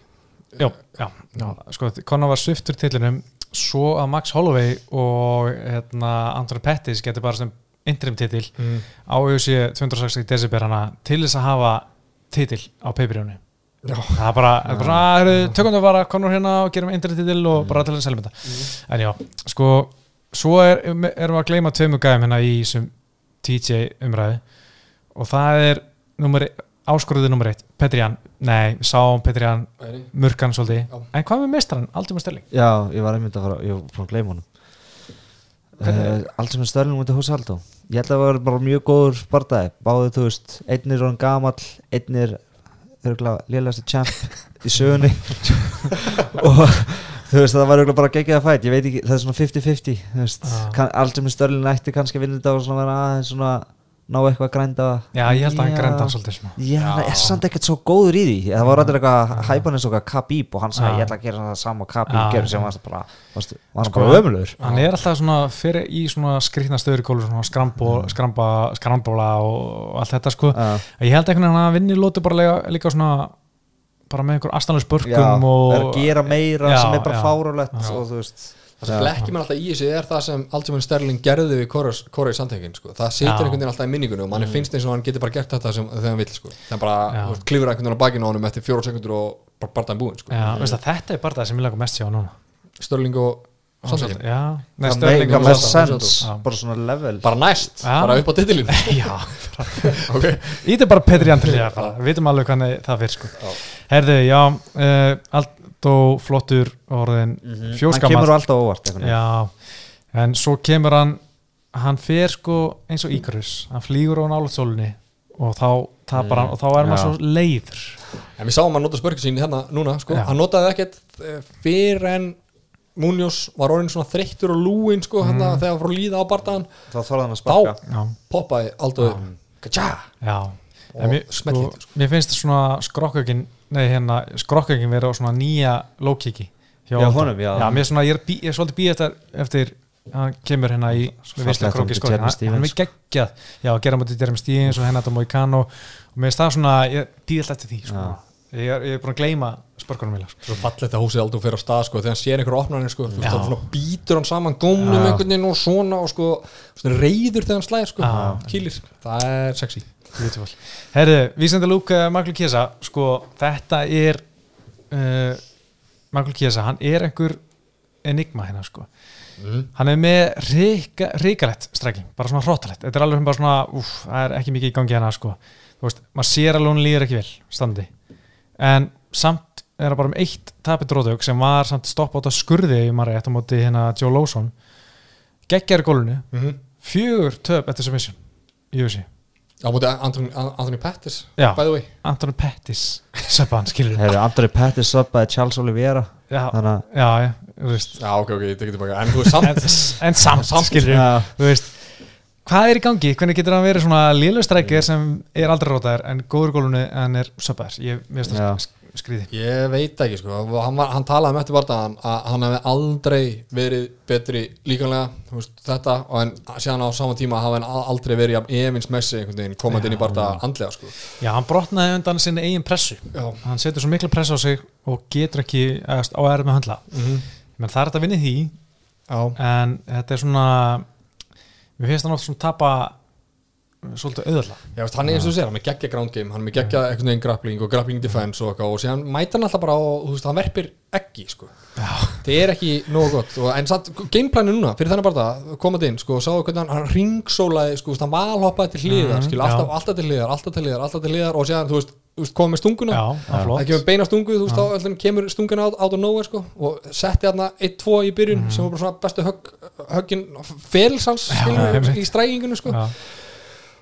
já, já, já, sko Conor var Sviftur titlinum svo að Max Holloway og hérna, Anthony Pettis getur bara sem interim titil Mm. á UFC 260 desember hana til þess að hafa titil á Já. Það er bara, það er bara tökum við bara Conor hérna og gerum interim titil og bara til þess að selja þetta. En já, sko svo er, erum við að gleyma tveimu gæðum hérna í þessum TJ umræði og það er nummer, áskorðið nummer eitt Petrian, nei, við sáum Petrian Nei, murkan svolítið, Já. en hvað með mestran aldrei með stelling, Já, ég var einmitt að fara, ég var að gleyma honum. Uh, Allt sem er störlum út í Húsi Aldó Ég held að það var bara mjög góður bardagi Báðu, þú veist, einn er hann gamall Einn er, örgulega, lélegasti champ í sögunni Og þú veist, það var örgulega bara geggjað að fætt Ég veit ekki, það er svona 50-50 Þú veist, Ah. kann, allt sem er störlum ætti kannski að vinna þetta og svona vera aðeins svona Ná eitthvað að grænda já, ég held að hann grænda hann svolítið svona Já, hann Já. er samt ekkert svo góður í því. Það var rættir eitthvað hæpan eins og eitthvað Khabib og hann sagði ég ætla að gera það sama gerði sem var bara, Sko, bara ömulur hann er alltaf svona fyrir í svona skrýtna stöður í kólu svona skrambo, skramba, skrambóla og, allt þetta sko. Já. ég held einhvern veginn að hann vinni lóti bara líka, líka svona bara með einhver astanlega Já, spörkum og er að gera meira Já, sem er bara Já. og þú veist það sem Já. blekkir mér alltaf í þessu er það sem Aldjuminn Sterling gerði við Kóra í samtengin sko. það situr einhvern veginn alltaf í minningunni og manni finnst eins og hann getur bara gert þetta sem, þegar hann vill sko. er bara, klifur einhvern veginn á bakinu á honum eftir fjóra sekundur og bara barndaginn búinn sko. Þetta er bara það sem ég langar mest sjá núna. Störling og nei, Það Sterling meika og með sens bara svona level. Bara næst, Já. bara upp á titilin er bara Petri Andrið Við vitum alveg hvernig það fyrir sko. Já. Herðu, já Aldó flottur orðin Mhm. hann fjóskamall kemur alltaf óvart. Já, en svo kemur hann hann fer sko eins og Íkarus hann flýgur á nálat sólunni og þá tapar hann og þá er maður svo leiður. En við sáum hann nota spörkið sín hérna núna, sko, Já. hann notaði ekkert eh, fyrir en Munoz var orðin svona þreyttur og lúin sko, mm. þegar hann fór að líða á bardagan þá þorði hann að sparka. Já, poppaði já. Og smellið, sko, mér finnst svona skrokkökin nei hérna, skrokkökin vera á svona nýja lókiki Já, honum, já. já mér er svona, ég er, bí, ég er svolítið býð eftir, eftir hann kemur hérna í móti sko, Jeremy hann, er geggjað. Já, að gera mútið Jeremy Stevens og henni þetta Moicano. Og mér finnst það svona, ég býð alltaf eftir því sko. ég, er, ég er búin að gleyma spörkunum vilja sko. svo fallið þetta húsið aldrei fyrir á stað sko, þegar hann sér einhver opnar hann sko, þú veist, þá svona býtur hann saman gómnum Já. einhvern veginn og svona og sko, svona reyður þegar hann slæðir sko, kýlir, það er sexy. Herðu, Vísandi Lúk uh, Michael Kiesa, sko, þetta er uh, Michael Kiesa, hann er einhver enigma hérna, sko. Mm. hann er með ríka, ríkalett stræking, bara svona hróttalett þetta er alveg bara svona, úf, það er ekki mikið í gangi hérna, sko, þú veist, maður sér alveg hún líður ekki vel, standi. En samt er það bara um eitt tapit rótaug sem var samt stopp átt að skurði í rétt á móti hérna Joe Lawson. Geggjar í gólunu Mm -hmm. fjögur töp eftir submission í USA á móti Anthony, Anthony Pettis Já. by the way Anthony Pettis söpan, skilur Heyrðu, Andri Pettis söpaði Charles Oliveira já, þannig að já, já, þú veist já ok ok, ég tekið tilbaka, en þú veist samt en, en samt, Samt. skilur Já. þú veist hvað er í gangi, hvernig getur hann verið svona lélustrækir sem er aldrei rótaðir en góður gólunni en er söpaðir ég mér finnst Já. það sk- skrýði ég veit ekki sko, hann, var, hann talaði um eftir bardaðan að hann hefði aldrei verið betri líkanlega, þetta og en síðan á sama tíma hafa hann aldrei verið jafn Evins Messi komandi inn í bardaða andlega sko. Já, hann brotnaði undan sinni eigin pressu. Já, hann setur svo mikla pressu á sig og getur ekki eðast, á erð með að höndla. Mm menn það er þetta að vinna í því já. en þetta er svona mér finnst hann oft svona tapa svolítið auðvitað Já, veist, hann er eins og segir, hann er geggja ground game hann er geggja einhvern veginn grappling og grappling defense og, og síðan mæta hann alltaf bara og þú veist, hann verpir ekki sko. það er ekki nógu gott og, en satt, gameplanu núna, fyrir þennan bara það komað inn, sko, sáðu hvernig hann, hann ringsólaði sko, hann valhoppaði til hliðar Mhm, skil, alltaf, alltaf til hliðar, alltaf til hliðar, alltaf til hliðar og þú veist, þú veist komið með stunguna. Það kemur beina stungu, þú veist, þá öllum kemur stunguna át, og nowhere, sko, og setti hann 1-2 í byrjun, Mhm. sem var bara svona bestu högg, höggin felsans, skilur, einmitt. í strækingunum, sko. Já,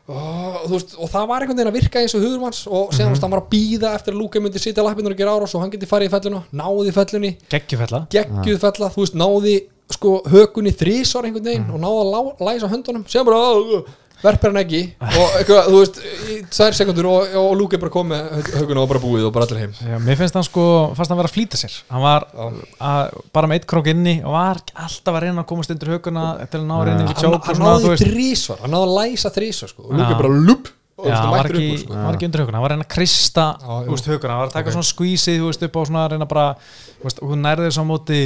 og, veist, og það var einhvern veginn að virka eins og hugur manns og síðan mm -hmm. hann var að býða eftir að Lúka myndi sitja lappinur og gera árás og hann geti farið í felluna náði í geggjufella. Geggjuð fella þú veist, náði sko hökunni þrísvar einhvern veginn og náði að lá, læsa höndunum. Sem bara verper hann ekki og eitthvað, þú veist, í tvær sekundur og, og Lúka er bara komið með hökunna og bara búið og bara allir heim Já, mér finnst hann sko, fannst hann vera að flýta sér hann var að, bara með eitt krók inni og var alltaf að reyna að komast undir höguna til að ná að reyna ekki tjók hann náði þrísvar, hann náði að læsa þrísvar sko. og Já. er bara lup og Já, þú hann veist, var mættur ekki, upp sko. hann var ekki undir höguna, hann var að reyna að krista höguna, hann var að taka Ok. svona skvísið þú veist, upp á svona að reyna bara þú veist, hún nærði þess á móti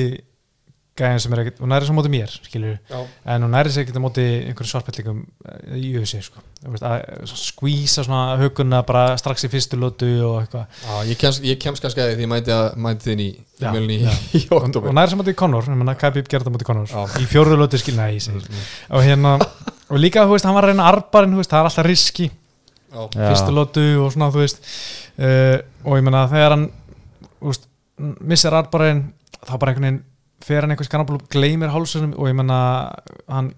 gæðin sem er ekkert, hún nærði þess á móti mér skilur, Já. en hún nærði þess ekkert á móti einhverjum svartpellingum eh, í USA sko. Þú veist, að skvísa svona höguna bara strax í fyrstu lótu og eitthvað. Já, ég kemst, ég kemst kannski að því ég mæti, að, mæti þinn í, mjölni í, í oktober og nærði þess á móti Conor, ég menna Khabib gerði það á móti Conor. Já. í fjórðu lótu skil, nei, ég segir og hérna, og líka, þú veist, hann var að reyna arbarinn, þú veist, það er alltaf riski Já. Fyrstu lótu og svona þú veist. Uh, og ég meina þegar hann úst, missir arbarinn þá bara einhvern veginn fer hann einhvers kannabúl gleymir hálsunum og ég meina hann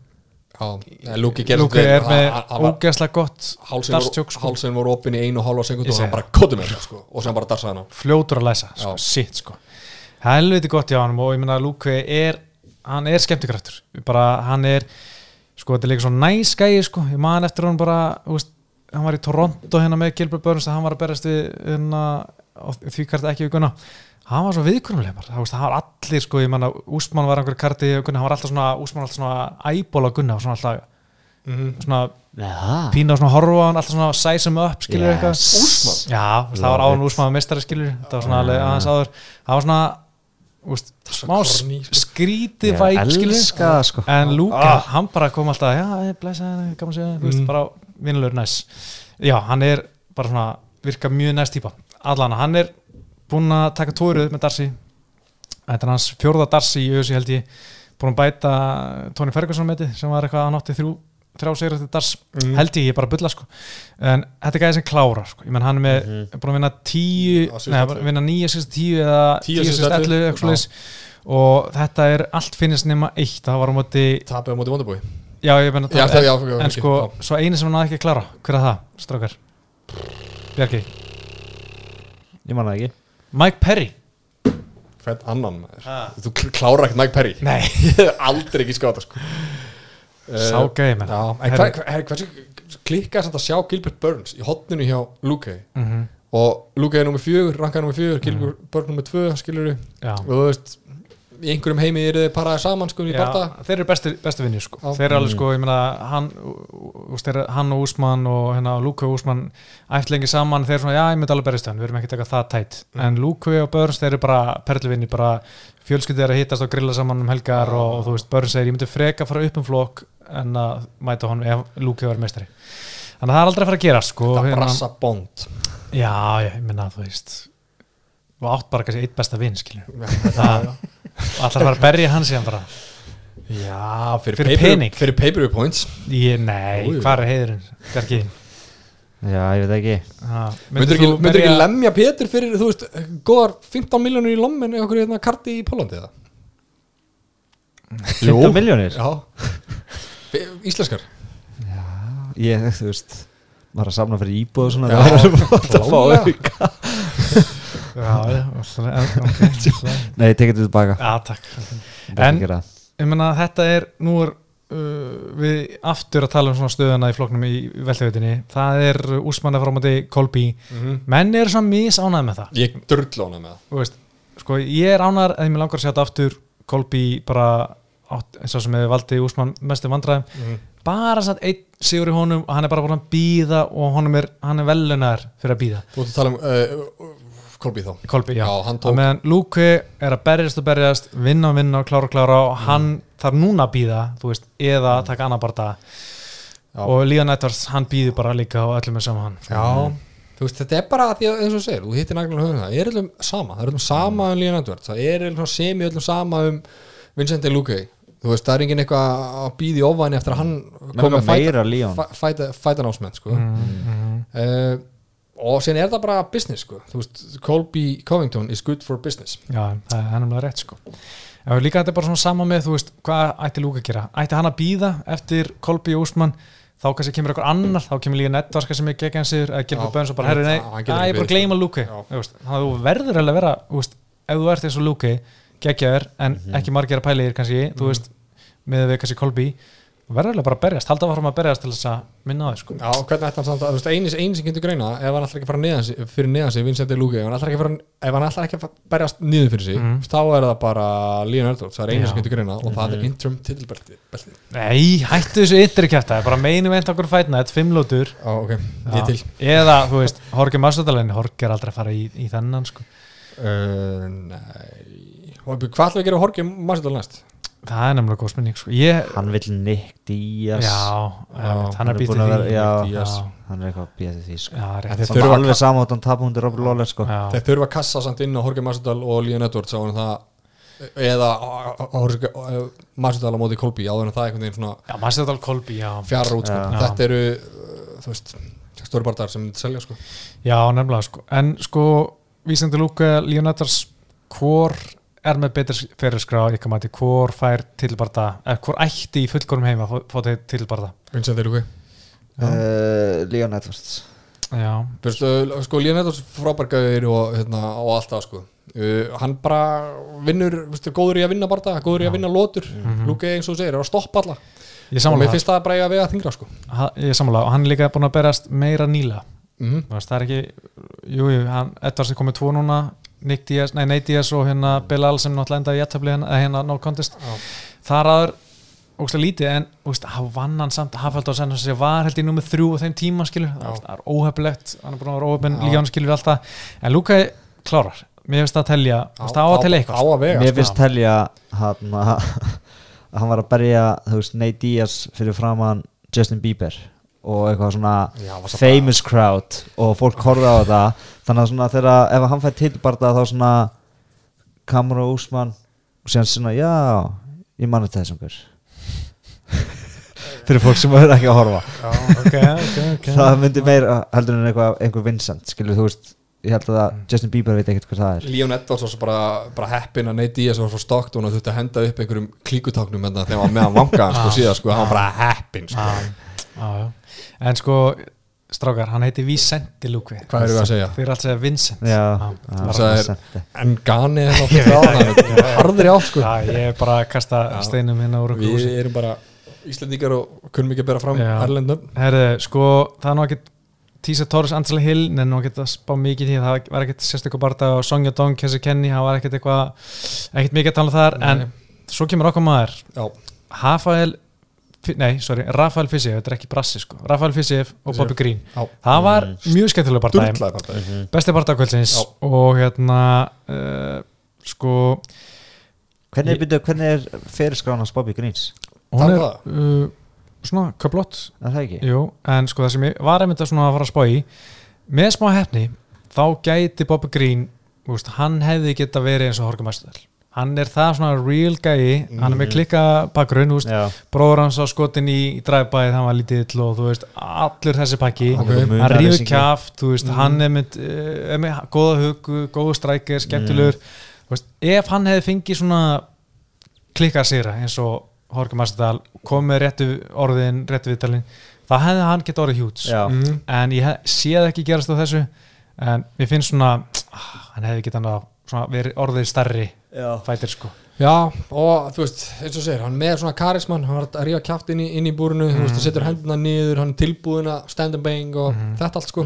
Lúki er með ógeðslega gott startstjók sko, hálsinn voru opinn í einu og hálfa sekund Ég og hann bara kottum það sko, og sem bara darsaði hann fljótur að læsa sko, sitt sko. Helviti gott hjá hann og ég meina Lúki er hann er skemmtikraftur. Bara hann er sko þetta er líka svo næs gæi sko. Ég man eftir hann bara veist, hann var í Toronto hérna með Gilbert Burns að hann var að berast við hérna, því kart ekki við gunna hann var svo viðkurumlega bara, það það var allir sko, ég manna, Úsmann var einhver karti hann var alltaf svona, Úsmann var alltaf svona æból á Gunnar, svona alltaf, svona Neða pína og svona horfa hann, alltaf svona size him up, skilur Yes. eitthvað. Úsmann? Já, það var áður Úsmann með mestari, skilur þetta var svona alveg aðeins áður. Það var svona, úst, svo smá sko. skrítið Ég væp skilur elska það sko. En Luka, Ah. hann bara kom alltaf já, blæsa, gaman veist, Mm. bara vinnulegur næs. Já, hann er bara svona, virka mjög næst típa. Allan, hann er búinn að taka tóruð með Darcy þetta er hans fjórða Darcy í öðs held ég búinn að bæta Tony Ferguson meti sem var eitthvað, hann átti þrjú þrjá sigur eftir Dars, Mm. held ég, ég er bara að bulla sko. en þetta er gæði sem klárar sko. ég menn hann er með, Mhm. er búinn að vinna tíu síðustu neða, vinna nýja síðust tíu eða Tíu ellefu. ellu eitthvað svoleiðis. og þetta er allt finnist nema eitt, það var á móti tapið á móti Wonderboy já, ég menna það, já, já, en sko, já. svo eini sem hann náði ekki að klára hver er það, strákar Bjarki, Ég man það ekki Mike Perry. Fett annan maður? Þú kl- klárar ekkert Mike Perry. Nei, Ég hef aldrei ekki skáta sko. Sá gæði menn. Já, en hvað hva, hversu klikkaði samt að sjá Gilbert Burns í hotninu hjá Luke? Mhm, og Luke er nummið fjögur, rankaði nummið fjögur Gilbert Burns nummið tvö, skilur já. Og þú veist, í einhverjum heimi eru þið paraði saman sko í Já, þeir eru bestu, bestu vinnir sko. Þeir eru alveg sko, ég meina hann, þeir, hann og Úsmann og hérna, Luke og Úsmann æft lengi saman þeir eru svona, já, ég myndi alveg berist hann við erum ekki tekað það tætt, Mm. en Luke og Burns þeir eru bara perluvinni, bara fjölskyldið er að hittast og grilla saman um helgar og, og þú veist, Burns segir, ég myndi freka fara upp um flokk en að mæta honum ef Luke var meistari. Þannig að það er aldrei að fara að gera sko, það hérna- brassa bond. Já, ég meina, þú veist og átt bara kannski eitt besta vinn, skilur allar að fara að berja hann síðan bara Já, fyrir, Fyrir pay-per- pening. Fyrir pay-per-view points Ég, nei, Jú, jú. hvað er heiðurinn? Garki Já, ég veit ekki Myndur ekki, myndir ekki lemja Pétur fyrir, þú veist, góðar 15 miljónur í lommin eða okkur hérna karti í Pólandi eða? 15 miljónir? Já Íslenskar Ég, þú veist Var að samna fyrir íbúð og svona Já, Það er flott að fá auka Já, já, svona, ok svona. Nei, tekið þetta tilbaka Já, takk En-. Ég meina, þetta er, nú er uh, við aftur að tala um svona stöðuna í flokknum í veltevitinni Það er úsmann að fara á móti Kolby Menn eru svona misánæð með það. Ég drull ána með það. Veist, Sko, ég er ánæður að ég mér langar að sjá þetta aftur Kolby bara átt, eins og sem hefur valdið úsmann mestu vandræðum. Bara satt einn sigur í honum og hann er bara búin að býða og honum er, hann er velunar fyrir að býða Þú ert að tala um uh, Kolby þá. Kolby, já, Já, hann tók meðan Luke er að berjast og berjast vinna og vinna og klára og klára og hann þarf núna að býða, þú veist, eða taka annar bara Já. og Leon Edwards, hann býður bara líka og öllum er saman Já, þú veist, þetta er bara því að, eins og segir, þú hittir naglan höfum það, er öllum sama, það er öllum sama um Líðan Edwards, það er öllum semi öllum sama um Vincent Luque. Þú veist, það er engin eitthvað að býði ofvæni eftir að hann Mér langar meira Leon. fæta násmenn, sko. Mm, uh, og síðan er það bara business, sko, þú veist, Colby Covington is good for business. Já, það er hann rétt sko. Já, líka þetta er bara svona sama með, þú veist, hvað ætti Luke að gera? Ætti hann að býða eftir Kolby og Úsmann þá kannski kemur eitthvað annar, þá kemur líka kannski með gegn sigur, eða Gilbert Burns og bara, herri, nei, að ég er bara gleyma veist, þannig að þú verður alveg að vera, þú veist, ef þú ert eins og Luke geggjaður, en ekki margir að pæla þér kannski, þú veist, með við kannski Kolby þú verður alveg bara að berjast, halda varum að berjast til þess að minna á þig, sko Já, hvernig ætti hann samt að, þú veist, eini, eini sem getur greina ef hann ætlar ekki fara neðan sig, fyrir neðan sig Vincent Luque, ef hann ætlar ekki fara ef hann ætlar ekki berjast niður fyrir sig Mhm. þá er það bara Leon Edwards, það er eini Já. sem getur greina og það er interim titilbelti belti. Nei, hættu þessu ytri kæfta, bara meinum einn okkur fætna, þetta fimm lótur Já, ok, ég Já. til eða, þú veist, Horki Massadalinn Horki er aldrei að fara í, í þennan sko. uh, Hvað ætlum við að gera á Horki Masvidal næst? Það er nefnilega góð spurning sko. ég, Hann vill Nick Díaz hann er að því Hann er eitthvað til því sko. já, Samt þurfa alveg að- saman hann tapum undir Robert Lawler sko. Þeir þurfa að kassa samt inn á Horki Masvidal og Leon Edwards áður en það eða Masvidal á móti Kolby áður en það einhvern veginn svona já Massadal Kolby, já fjarar út sko. Já. Þetta eru, uh, þú veist stóri barndar sem myndi selja sko já, nefnilega sko. en sko, vísandi lúka Leonardars, hvor er með betur fyrirskrá ykkar mati, hvor fær tilbarda eða hvor ætti í fullgórum heima að fá- fá til tilbarda Vincent Luque uh, Leon Edwards. Já, veist, uh, sko, Leon Edwards frábærgæður og, hérna, og allt það, sko. Uh, hann bara vinnur, þú veist, góður í að vinna barða góður í að vinna lótur, mm Mhm. eins og segir er að stoppa alla, ég og mér finnst það bara eiga að vega þingra, sko. Ha- ég samanlega og hann er líka búin að berast meira nýla mm veist, það er ekki, jú, jú, hann, Edvards er komið tvo núna, Nick Diaz, nei, Nate Diaz og hérna Bilal sem náttúrulega endaði í jættabli hérna, hérna no contest, þar aður ógstlega lítið, en hann vann hann samt, Hafald á senn sem var held í nummer þrjú á þeim tíma, skilur, það er óhefilegt hann er búin að vera óhefin, Já. Líón skilur allt það en Luka klárar, mér finnst það að telja það á að telja eitthvað að vega Mér sko. finnst telja hann að hann var að berja Nate Diaz fyrir framann Justin Bieber og eitthvað svona Já, famous crowd og fólk horfði á þetta. Þannig að svona þegar ef hann fær tilbarta þá svona Kamra Úsmann og síðan svona já, ég manni þess einhver fyrir fólk sem er ekki að horfa. Já, ok, ok, ok. Það myndi meira heldur en eitthvað, einhver Vincent skilur þú veist, ég held að það, Justin Bieber veit ekkert hvað það er. Leon Edwards var svo bara, bara heppin að Nate Diaz var frá Stockton og þurfti að henda upp einhverjum klíkutáknum þegar hann var meðan vangaðan sko Ah. síðan sko, hann var bara heppin sko. Já, já, já. En sko, strákar, hann heiti Vicente Lukvi Hvað erum við að segja? Þeir eru alltaf að segja Vincent. Já, það er-. En Gani er náttúrulega harðri á sko. Já, ég er bara að kasta steinum hérna úr okkur Við erum bara Íslendingar og kunnum ekki að bera fram. Erlendum. Herðu, sko, það er nú ekkert Tísa Torres, Angela Hill, en nú að spá mikið í því. Það var ekkert sérstaklega barða og Sonja Dong, Kessi Kenny, það var ekkert eitthvað ekkert mikið að tala um þar, en svo kemur okkar maður, Fi- nei, sorry, Rafael Fisiev, þetta er ekki brassi sko, Rafael Fisiev og. Bobby Green Já. það var Mm. mjög skemmtilega bara Mhm. besti barndagkvöldsins Já. og hérna uh, sko Hvernig, Ég- byrju, hvernig er fyrirskrána Bobby Greens? hún er uh, svona köplott Er það ekki? jú, en sko það sem ég var einmitt að svona að fara að spá í með smá hefni þá gæti Bobby Green úst, hann hefði geta verið eins og Horka Mæstudal hann er það svona real gæi hann er með Mhm. klikka bakgrunn bróður hans á skotin í, í dræfbæði hann var lítill og þú veist allur þessi pakki Ok. Hann hann ríður kjaft, þú veist, Mhm. hann er með, uh, er með góða hugu, góða strækir, skemmtilegur þú veist, ef hann hefði fengið svona klikkað sýra eins og Horka Mastadal komið réttu orðin, réttu viðtalin þá hefði hann gett orðið hjúts mm. en ég hef, sé það ekki gerast á þessu en mér finnst svona ah, hann hefði gett hann að svona, verið orðið stærri já. Fætir sko Já, og þú veist, eins og segir, hann með svona karismann, hann var að rífa kjátt inn í, inn í búrinu, þú veist, það setur hendina niður, hann er tilbúin að stand and bang og þetta allt sko.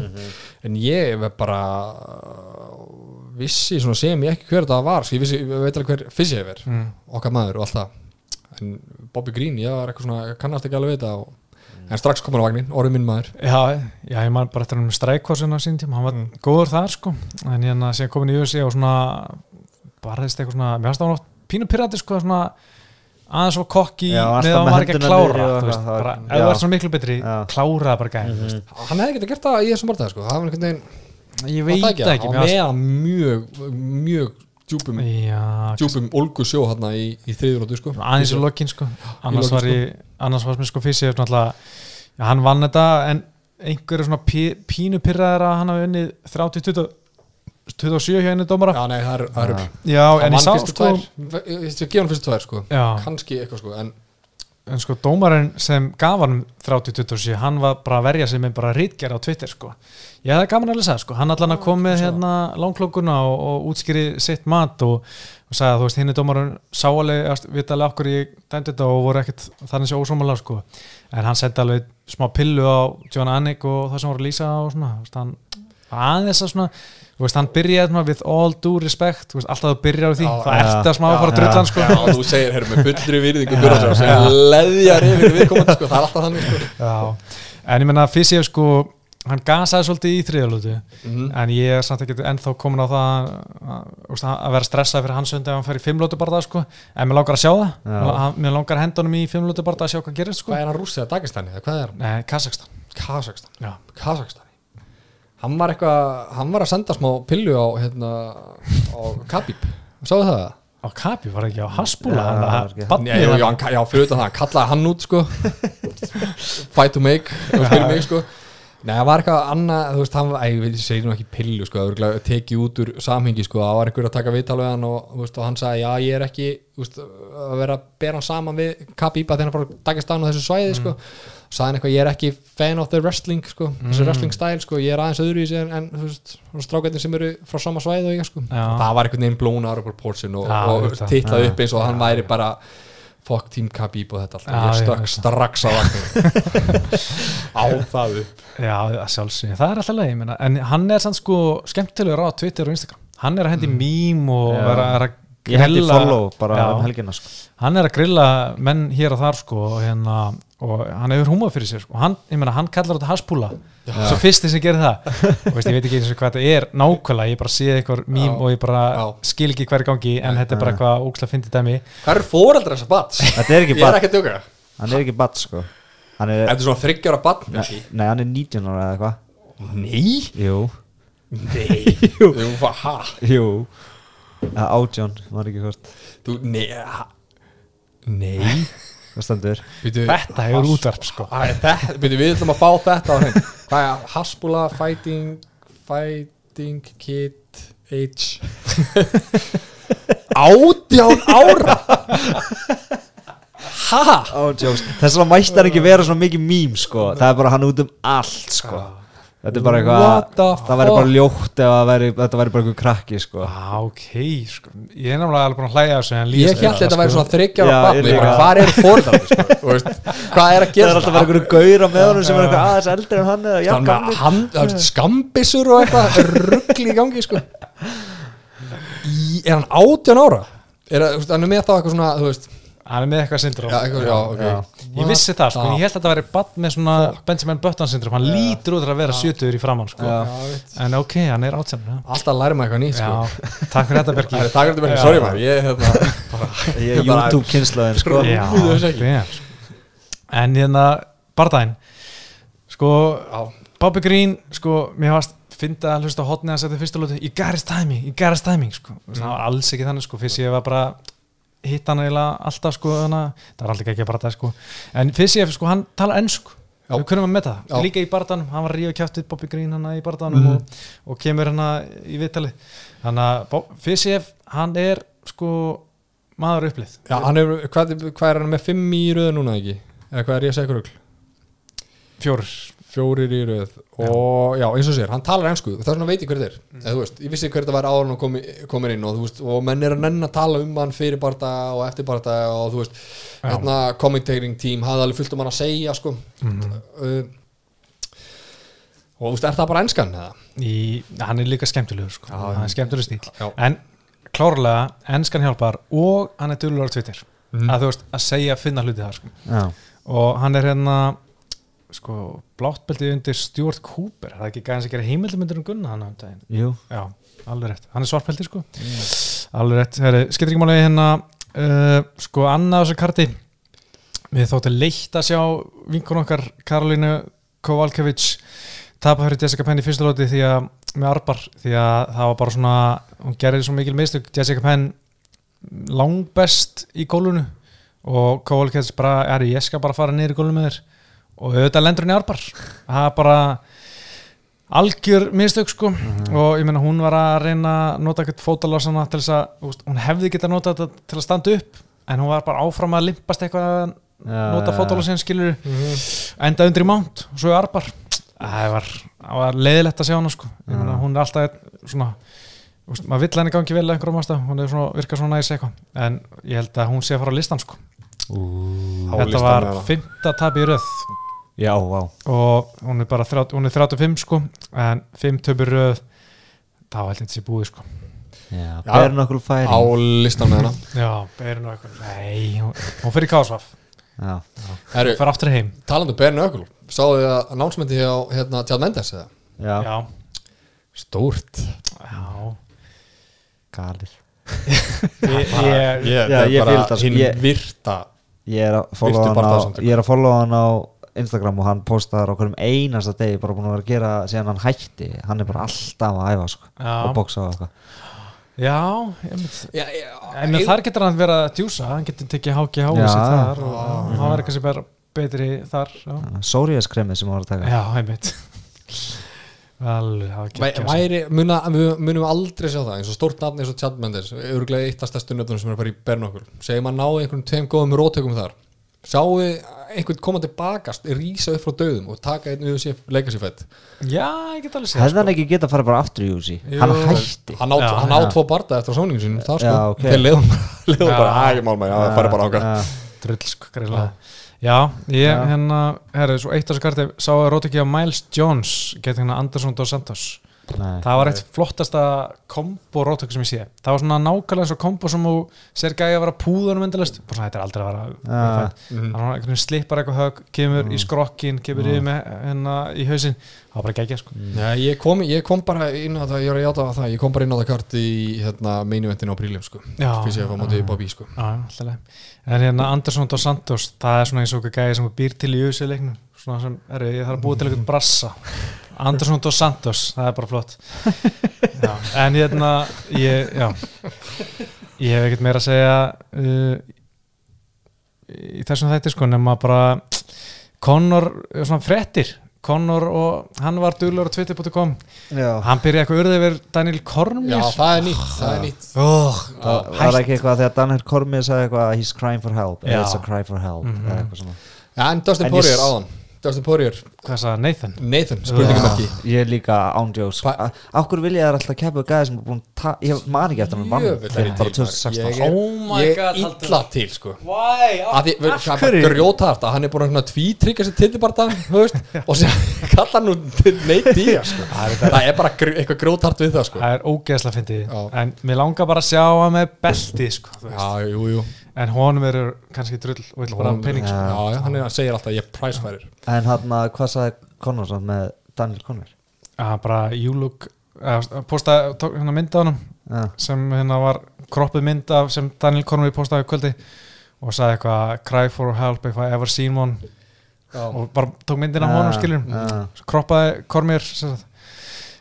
En ég hef bara uh, vissi svona sem ég ekki hver þetta var, sko, ég vissi, ég veit alveg hver Fizzy hefur, mm. okkar maður og allt það. En Bobby Green, ég var eitthvað svona, ég kannast ekki alveg þetta og, en strax kom hann á vagnin, orðið minn maður. Já, já, ég man bara eftir hann með strækvarsin á sín tíma, hann var Mm. góður þar sko en hérna síðan komin í USA og svona barðist eitthvað svona, mér fannst það oft pínu pirati sko, svona aðeins og kokki með að var ekki að klára þú veist, það- bara, ef þú ert svona miklu betri klára það bara gæm mm Mhm. Hann hefði getað gert það í þessum barðaði sko, það var einhvern veginn, ég veit það það ekki, hann mér var fannst- með mjög, mjög djúpum, já, djúpum ólgu sjó hann í, í þriðurótu sko. aðeins í lokin sko. annars var ég, annars var mér sko fyrst já, hann vann þetta en einhverju svona pí, pínu pirraðar að hann hafi unnið 30 27 hjá einu dómara. Já, nei, það er, það er Já. Hann en ég sá sko Ég gefa hann fyrstu tvær sko. Já, Kanski eitthvað sko En en sko dómarinn sem gaf hann 30-27, hann var bara að verja sig með bara rítgerð á Twitter sko. Ég hefði gaman að lesa það sko, hann allan að kom með hérna langklókuna og, og útskýri sitt mat og, og sagði að þú veist hinn er dómarinn sáaleg, vitalega okkur ég dæmdi þetta og voru ekkert þannig sér ósómalega sko. En hann sendi alveg smá pillu á John Anik og það sem voru að aðeins að svona þú veist, hann byrjaði svona with all due respect þú veist, alltaf þú byrjar á því, Já, það já. ertu að smá að fara að drullan sko. Já, þú segir, herrum, með fullri virðingu fyrir þessu sem leðjar yfir viðkomandi sko Það er alltaf þannig sko. Já, en ég menna Fissiev sko hann gasaði svolítið í þriðalútu Mhm. en ég er samt ekki ennþá komin á það að, að vera stressað fyrir hans hundi ef hann fer í fimmlótu barða sko. En mér langar að sjá það. Já. Mér- mér langar hendunum í fimmlótu barða að sjá hvað gerist sko. Hvað er hann rússið að Dagestani? eða Hvað er hann? Nei, Kazakstan Kazakstan Hann var eitthvað, hann var að senda smá pillu á hérna, á Khabib. Sáðu það? á Kapi var ekki á Hasbúla Já, hann- já fyrir utan það, hann kallaði hann út sko. Fight to make spyrir mig sko. Nei, það var eitthvað annað, þú veist, hann var, æ, ég segir nú ekki pillu, sko, það var tekið út úr samhengi, sko, það var einhver að taka viðtal við hann og, og hann sagði, já, ég er ekki, þú veist, að vera að bera hann saman við Khabib að hann bara takast á þessu svæði, sko, sagði hann eitthvað, ég er ekki fan of the wrestling, sko, þessu wrestling style, sko, ég er aðeins öðru í sig en, en þú veist, strákættin sem eru frá sama svæði og ég, sko, Já. það var einhvern veginn blóna ára upp porsin og, Já, og auðvitað. titlað Já. upp eins og hann væri bara fuck team Khabib og þetta allt Já, ég stökk það. strax á vagnum á það upp Já, að sjálfsögja, það er alltaf leið en hann er sann sko skemmtilegur á Twitter og Instagram hann er að hendi mím og Já. er er að Ég hendi grilla- follow bara Já. um helgina sko. hann er að grilla menn hér og þar sko og, hérna, og hann hefur húmað fyrir sér sko. hann, ég meina, hann kallar þetta haspúla. Svo fyrsti sem gerir það. Og veist, ég veit ekki eins og hvað þetta er nákvæmlega ég bara sé eitthvað mím Já. og ég bara Já. skil ekki hverju gangi en þetta er bara eitthvað ógslag fyndið dæmi. Hvað er fóreldra þessa bats? Þetta er ekki Ég er badd ekki að tjóka Hann er ekki badd sko. Hann er, Þetta er svona þryggjára bat nei, nei, hann er 19 ára eða eitthvað. Nei? Jú, Nei. Jú, jú ja, Átján, var ekki hvort. Þú, nei? Nei. Hvað stendur? Þetta hefur útvarp sko. Við ætlum að fá þetta á hrein Hvað er Haspula Fighting Fighting Kid Age Átján ára? Ha? Átján Þess mætti hann ekki vera svona mikið mím sko. Það er bara hann út um allt sko Þetta er bara eitthvað Það væri bara ljótt ef að væri, þetta væri bara einhver krakki sko. Ah, ok, sko ég er náttúrulega alveg búin að hlæja þessu en Ég held þetta að væri svona þryggjára líka. hvað eru fóreldrarnir sko? Þú veist, Hvað er að Það gera er alltaf bara einhverju gaur á með honum sem er eitthvað aðeins eldri en hann eða jafn það er skambissur og eitthvað ruggli í gangi sko. Er hann átján ára? Er það, þú veist, hann er með þá eitthvað svona, þú veist hann er með eitthvað syndrom. Já, eitthvað, já, ok. Já. ég vissi það sko, ég held að þetta væri bann með svona Benjamin Button syndrom, hann lítur út að vera 70 í framann sko. En ok, hann er já. Alltaf læri maður eitthvað nýtt sko. Takk fyrir þetta Það er takk fyrir þetta, Já. sorry maður. Ég, hérna, bara Ég er YouTube kynslaðin sko. Sko. en hérna bardaginn. Sko, Bobby Green sko, mér varst finna að hlusta á hotni að setja fyrstu lótu í Garris timing, í Garris timing sko. það var alls ekki þannig sko, fyrst ég var bara hitt hann eiginlega alltaf sko, hana, það var alltaf ekki að bara það sko en ég, sko, hann talar ennsku Já. við kunum að metta það, líka í bardanum hann var að rífa kjáttið Bobby Green hann í bardanum Mhm. og, og kemur hann í viðtali þannig að ég hann er sko maður upplið já er, hvað, hvað er hann með fimm í röðu núna ekki? Eða hvað er ég að segja ykkur rugl? Fjórir í röð og já, eins og sér, hann talar ennsku það er svona veit ég hver þetta er Mm. Þú veist, ég vissi hver þetta var áður en hann komi, komir inn og, þú veist, og menn er að nenn að tala um hann fyrir barða og eftir barða og þú veist hérna commentating team hafði alveg fullt um hann að segja sko Mhm. uh, og þú veist, er það bara ennskan eða? í, hann er líka skemmtilegur sko. Já, hann er skemmtilegur stíl Já. en klárlega, ennskan hjálpar og hann er dulur á Twitter Mhm. að þú veist, að segja, finna hluti þar sko. Og hann er hérna sko, bláttbeltið undir Stuart Cooper. Það er ekki gæðins að gera heimildmyndir um Gunna hann á um daginn? Jú. Já, alveg rétt, hann er svartbeltið sko. Alveg rétt, skiptir ekki máli hérna uh, sko, annað á þessu karti. Við þóttum leitt að sjá vinkun okkar Karolínu Kovalkevich tapa fyrir Jessica Penn í fyrstu lóti því að með arbar, því að það var bara svona hún gerði svo mikil mistök. Jessica Penn langbest í gólunu og Kovalkevich bara, er ég skal bara fara niður í gólunu með þér og auðvitað lendur hann í arbar það er bara algjör mistök sko. Og ég meina hún var að reyna að nota eitthvað fótalásana til þess að hún hefði getað nota þetta til að standa upp en hún var bara áfram að limpast eitthvað að nota fótalásin skilur enda undir í mánt og svo í arbar það var, var leiðilegt að sjá hana sko. Ég meina hún er alltaf svona maður vill henni gangi vel að einhverjum ástæð hún er svona, virkar svona næs eitthvað. En ég held að hún sé að fara á listan sko þetta var fymta tap í röð. Já, vá. Og hún er bara 30, hún er 35 sko en 5 töpur röð þá held ég þetta sé búið sko. Já, berin okkur færi. Á listan með hana já, beirinu eitthvað, nei hún, hún fyrir Kásvaf, Já, hún fyrir aftur heim. talandi um Berni Ökul sáðu þið að announcementi hjá hérna, Tjad Mendes eða? já, já, Stórt. Já. Galið. Ég, ég, ég það, sko. hinn Ég- virta Ég er að followa hann. Ég er hann á Instagram og hann postar á hverjum einasta degi bara búin að vera að gera síðan hann hætti. Hann er bara alltaf að æfa sko og bóksa og eitthvað. Já ég mynd, já, já, en þar getur hann verið að djúsa hann getur tekið HGH Já, sitt þar og hann verður kannski bara betri þar já, Sóriaskremið sem hann var að taka. Já einmitt alveg, það muna, mun- munum við aldrei sjá það eins og stórt nafn eins og Chad Mendes öruglega eitt af stærstu nöfnum sem er bara í Bernokul segjum að ná einhvern tveim góðum rótökum þar. Sjáu við einhvern koma tilbakast rísa upp frá döðum og taka einn UFC sér fett já, ég get alveg séð Hefði hann ekki getað að fara bara aftur í Jú. Hann hætti. Hann á, tvo barda eftir sóningin sinum það sko, Já, ok. þeir leiðum, bara að ég mál maður, já, það færi bara ánga Já, drull sko, greiðlega Já, ég hérna, herri, svo eitt af þessu karti sá að á Miles Jones geti hérna Anderson dos Santos Nei. það var eitt flottasta kombo rótök sem ég sé. Það var svona nákvæmlega eins og kombo sem þú sér gæði að vera púðanum endalist bara svona, þetta er aldrei að vera Ja. það var svona einhvern veginn slipar eitthvað hög kemur í skrokkin, kemur yfir með hérna í hausinn, það var bara geggja sko. Nei, ég ég kom bara inn á það, ég var að játa á það, ég kom bara inn á það kart í hérna, meinu á prílim sko, fyrst ég að fá móti í Bobby sko. Já, alltaf leið. En hérna Andersson dos Santos, það er svona eins og gæði sem býr til í USA-leiknum svona sem, er, ég þarf að búa til eitthvað brassa Andersson dos Santos, það er bara flott. Já. En hérna ég, já ég hef ekkert meira að segja uh, í þessum þætti sko nema bara Conor, svona frettir Conor og hann var duglur á twitter.com Já, hann byrjaði eitthvað urðið yfir Daniel Já, Cormier það er nýtt, það er nýtt. Oh, það var ekki eitthvað þegar Daniel Cormier sagði eitthvað he's crying for help, Já. it's a cry for help eða eitthvað svona. Já, en Dustin s- áðan Dustin Poirier, hvað sagði Nathan? Nathan, spurningamarki Ég er líka ándjós Akkur vilja þær alltaf keppa gæði sem er búin að ta- Ég man ekki eftir hann er fyrir ég bara til, 2016 Ég er, Oh my ég God, er illa til sko. Why? að er grjótart að hann er búin að svona tvítryggja sér titibarta og sér kalla hann nú neitt í sko. það er bara eitthvað grjótart við það sko. Það er ógeðslega fyndið. En mér langar bara að sjá hann með belti sko, já, jú, jú En honum eru kannski drull og vill bara penning sko. já, já, hann er að segja alltaf ég er pricefighter En hann, hvað sagði Conor samt með Daniel Conor? að bara you look að postaði hérna mynd á honum Já, sem hérna var kroppuð mynd af sem Daniel Cormier postaði kvöldi og sagði eitthvað cry for help if I ever seen one og bara tók myndina af honum Já, já. kroppaði Cormier sem sagt.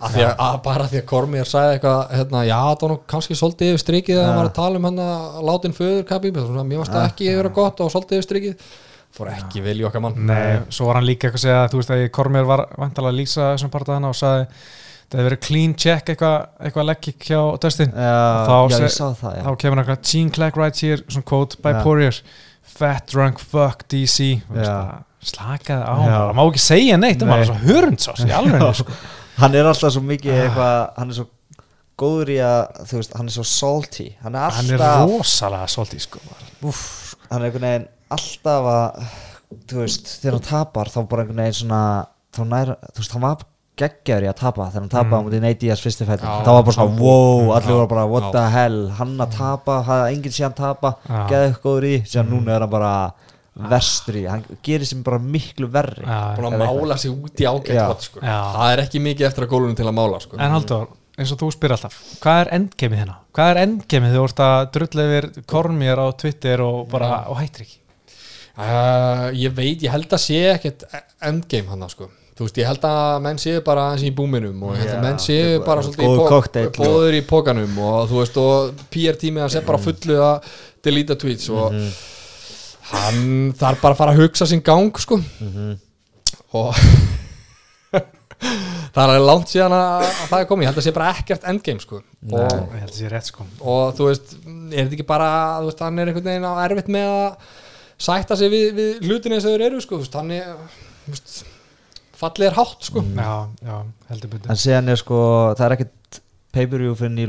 Að því að, að bara því að Kormir sagði eitthvað hérna, já, það var nú kannski svolítið yfir strikið þegar var að tala um hann að látin föður Khabib, svona, mér varst það ekki vera gott og svolítið yfir strikið. Fór ekki vel í okkar mann. Nei, svo var hann líka eitthvað að segja þú veist að Cormier var vantalega að lýsa þessum parta hana og sagði það hefði verið clean check eitthvað, eitthvað leggik hjá Dustin. Já, Þá það þá kemur hann eitthvað Gene Clack right here, svona quote by Já. Poirier fat drunk fuck DC það, slakaði á hann má ekki segja neitt um hann, svo hörundsás í alveg sko. Hann er alltaf svo mikið eitthvað Hann er svo góður í að Þú veist, hann er svo salty. Hann er hann er alltaf rosalega svolítið sko. Úff, Hann er einhvern veginn alltaf að Þú veist, þegar hann tapar Þá bara einhvern veginn svona þá nær, Þú veist, hann var geggjaður í að tapa. Þegar hann tapaði á mútið Diaz fyrstu fættin Já, Það var bara svona, já. wow, allir Já, voru bara What the hell, hann að tapa Hafði enginn síðan tapa, Já. geði eitthvað góður í Síðan núna er hann bara verstur í Hann gerir sem bara miklu verri búin að mála sig út í hot, sko. Já. það er ekki mikið eftir að gólunum til að mála sko. en Haldur, eins og þú spyr alltaf hvað er endgameið hérna? hvað er endgameið þú vorst að drulla yfir Cormier á Twitter og bara, og hættir ekki uh, ég veit, ég held að sé ekkert endgame hann sko. þú veist, ég held að menn séu bara aðeins í búminum og ég held að menn séu bara svolítið góður í pókanum og þú veist, og PR tímið hans er bara fullu að deleta tweets og Mhm. Hann þarf bara að fara að hugsa sinn gang sko. Mhm. og það er langt síðan að, að það er komið, ég held að sé bara ekkert endgame sko. Og, ég held að sé rétt sko. Og þú veist, er þetta ekki bara þú veist, hann er einhvern veginn á erfitt með að sætta sig við, við hlutin eins og þeir eru sko, þú veist, hann er þú veist, fallið er hátt sko. Já, já, heldur betur. En síðan er sko, það er ekkert pay-per-view fyrir í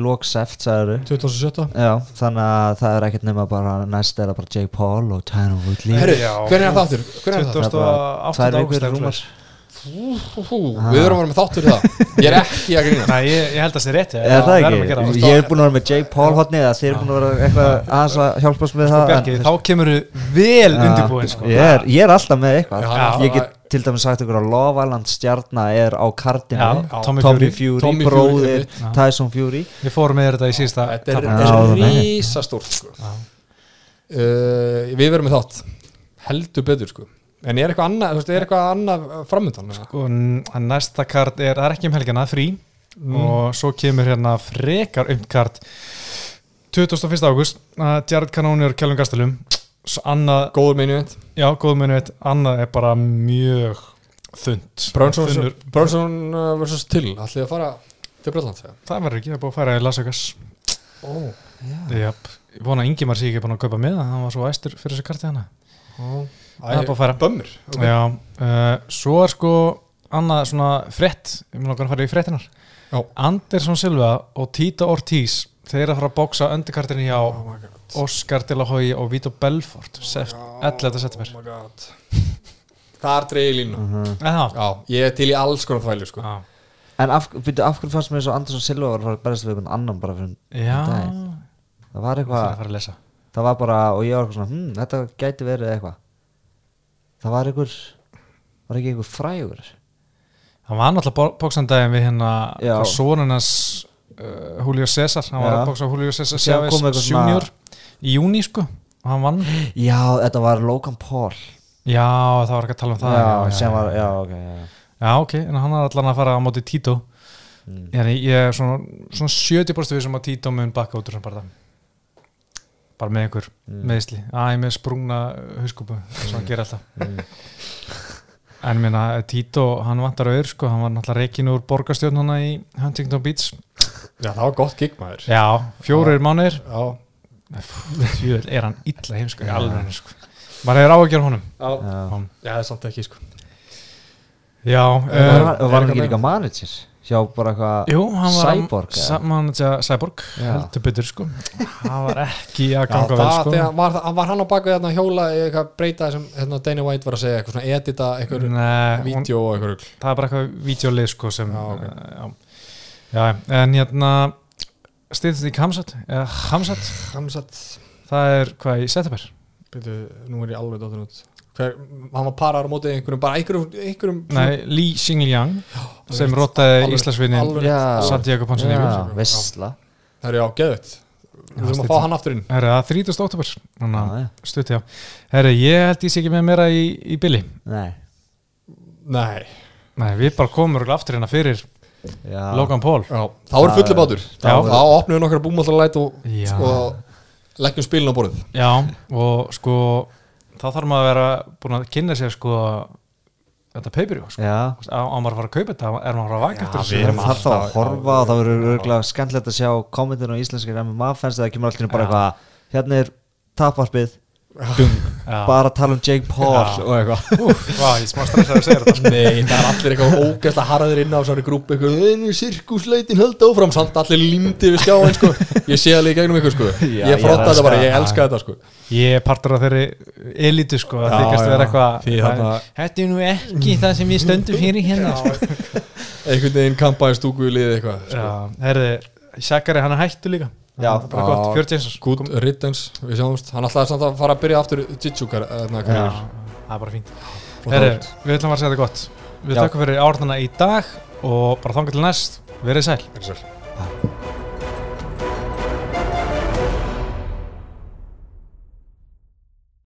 sagður 2017 Já, þannig að það er ekkert nema bara næst er það bara Jake Paul og Tyron Woodley. Hvernig er það það? 28. Það er Við erum að vera með þáttur í það Ég er ekki að grína Nei, ég, ég held að það sé rétt Er það verðum að gera ekki? það. Ég er búin að vera með Jake Paul hotni eða þið er búin að vera eitthvað aðeins að hjálpa oss með það Bjarki, en- þá kemur vel Já, undirbúin sko. ég, er, ég er alltaf með eitthvað Já. Ég get til dæmis sagt ykkur að Love Island stjarnar er á kardinu Tommy Tommy Fury Fury, Tommy Fury, bróðir. Já. Tyson Fury Við fórum með þetta í síðasta Þetta er, er það er. rísastórt sko. uh, Við verum með þátt Heldur betur sko En er eitthvað annað, þú veist, er eitthvað annað framöndan? Sko, næsta kart er, það er ekki um helgina, frí og svo kemur hérna frekar umt kart. 21. ágúst uh, Jared Cannonier og Kjellum Gastelum annað, Góður meinu veit já, góð muni veit annað er bara mjög þund uh, versus Till Ætlið að fara til Bröndland það verður ekki, það er búið að færa í Las Vegas. Oh. Jáp, ég vona að Ingimar sé ekki búin að kaupa með það, hann var svo æstur fyrir þessu karti hana oh. Það er búið að færa Bömmur okay. Já, uh, svo er sko annað svona frett, ég mun okkar að fara í frettinar Já. Anderson Silva og Tito Ortiz þeir eru að fara að bóksa undirkartinni hjá Oh Oscar De La Hoya og Vito Belfort seft, 11. september. Oh my god. Það er dreigir línu Mhm. Já, ég er til í alls konar þvælu sko. Já, En af, byrju, af hverju fannst mér svo Andersson Silva var að fara að berjast við einhvern annan bara fyrir Já, daginn. Það var eitthvað að fara að lesa. Það var bara, og ég var eitthvað svona hm, Þetta gæti verið eitthvað Það var einhver Var ekki einhver frægur? Hann var náttúrulega bóksandaginn við hérna Já. Sónunars uh, Julio César. Hann var Já. að bóksa Julio César Chávez Junior. Í júni sko og hann vann. Já, þetta var Logan Paul. Já, það var ekki að tala um það. Já, já, var, já. já, ok en hann er allan að fara á móti Tito. Mm. Ég, er svona, svona 70% við sem að Tito mun bakka út úr sem bara bara með einhver Mm. meðsli Æ, með sprungna hauskúpu sem hann gerir alltaf. Mm. En minna, Tito, hann vantar auður sko, hann var náttúrulega reikin úr borgarstjórn hana í Huntington Beach. Já, það var gott gig maður. Já, fjórir mánuðir. Já, Fjöld er hann illa heimsku í alveg sko. maður hefur áhugjör honum. Já, Já. Hann- já það er samt ekki sko. Já, Var, uh, var, var hann ekki líka manager hjá bara eitthvað jú, hann var Cyborg, manager Cyborg, Já. heldur betur sko. Hann var ekki að ganga vel sko. þegar, var, var hann á baku hérna hjóla í eitthvað breyta sem hérna, Dana White var að segja eitthvað svona edita eitthvað vídeo og eitthvað það er bara eitthvað vídeolið sko sem Já, ok. uh, já. já, en hérna stýðist í Hamsat eða Hamsat, Hamsat. Það er hvað í Byrju, nú er ég alveg dóttur út Hver, hann var parar á móti einhverjum bara einhverjum, einhverjum Nei, Li Xingliang sem rotaði Já, Santiago Ponzinibbio já, veistla það er já, geðvett við þurfum að fá hann aftur inn. Það er 30. oktober að stutti á Herra, ég held ég sé ekki með meira í, í billi Nei, nei, Nei, við bara komum örugglega aftur hérna fyrir já. Logan Paul. Já, þá er fullu bátur. Þá, Já. þá opnum við nokkra búmallarlæt og, og leggjum spilin á borðið. Já, og sko þá þarf maður að vera búin að kynna sér sko þetta pay-per-view sko. Já, á, á maður að fara að kaupa þetta, er maður að fara að vaka Já, eftir við þessu erum það þarf þá að horfa og það verður örgulega skemmtilegt að sjá kommentin á íslenskir MMA fannst það kemur allir bara eitthvað hérna er tapvarpið. Já. bara tala um Jake Paul Já. og eitthvað. Ég smá stressaði að segja þetta. Nei, það er allir eitthvað ógæslega harðir inn á eitthvað, einu sirkusleitin held áfram. Samt allir límdi við skjáin sko. Ég sé alveg í gegnum ykkur sko. Ég frotta þetta bara, ég elska þetta sko Ég er partur af þeirri elitu sko, að Já, þykast já. vera eitthvað Þetta er nú ekki það sem við stöndum fyrir hérna sko. einhvern veginn kampaði stúku í liði eitthvað sko. Herði, Shakari hann er hættu líka Já. Það er bara gott, Já. 40 eins Good riddance, við sjáumst hann ætlaði samt að fara að byrja aftur jitsúkar Já, karriér. það er bara fínt þá- við ætlum að segja þetta gott Við þakka fyrir árnana í dag og bara þangar til næst, verið sæl Verið sæl.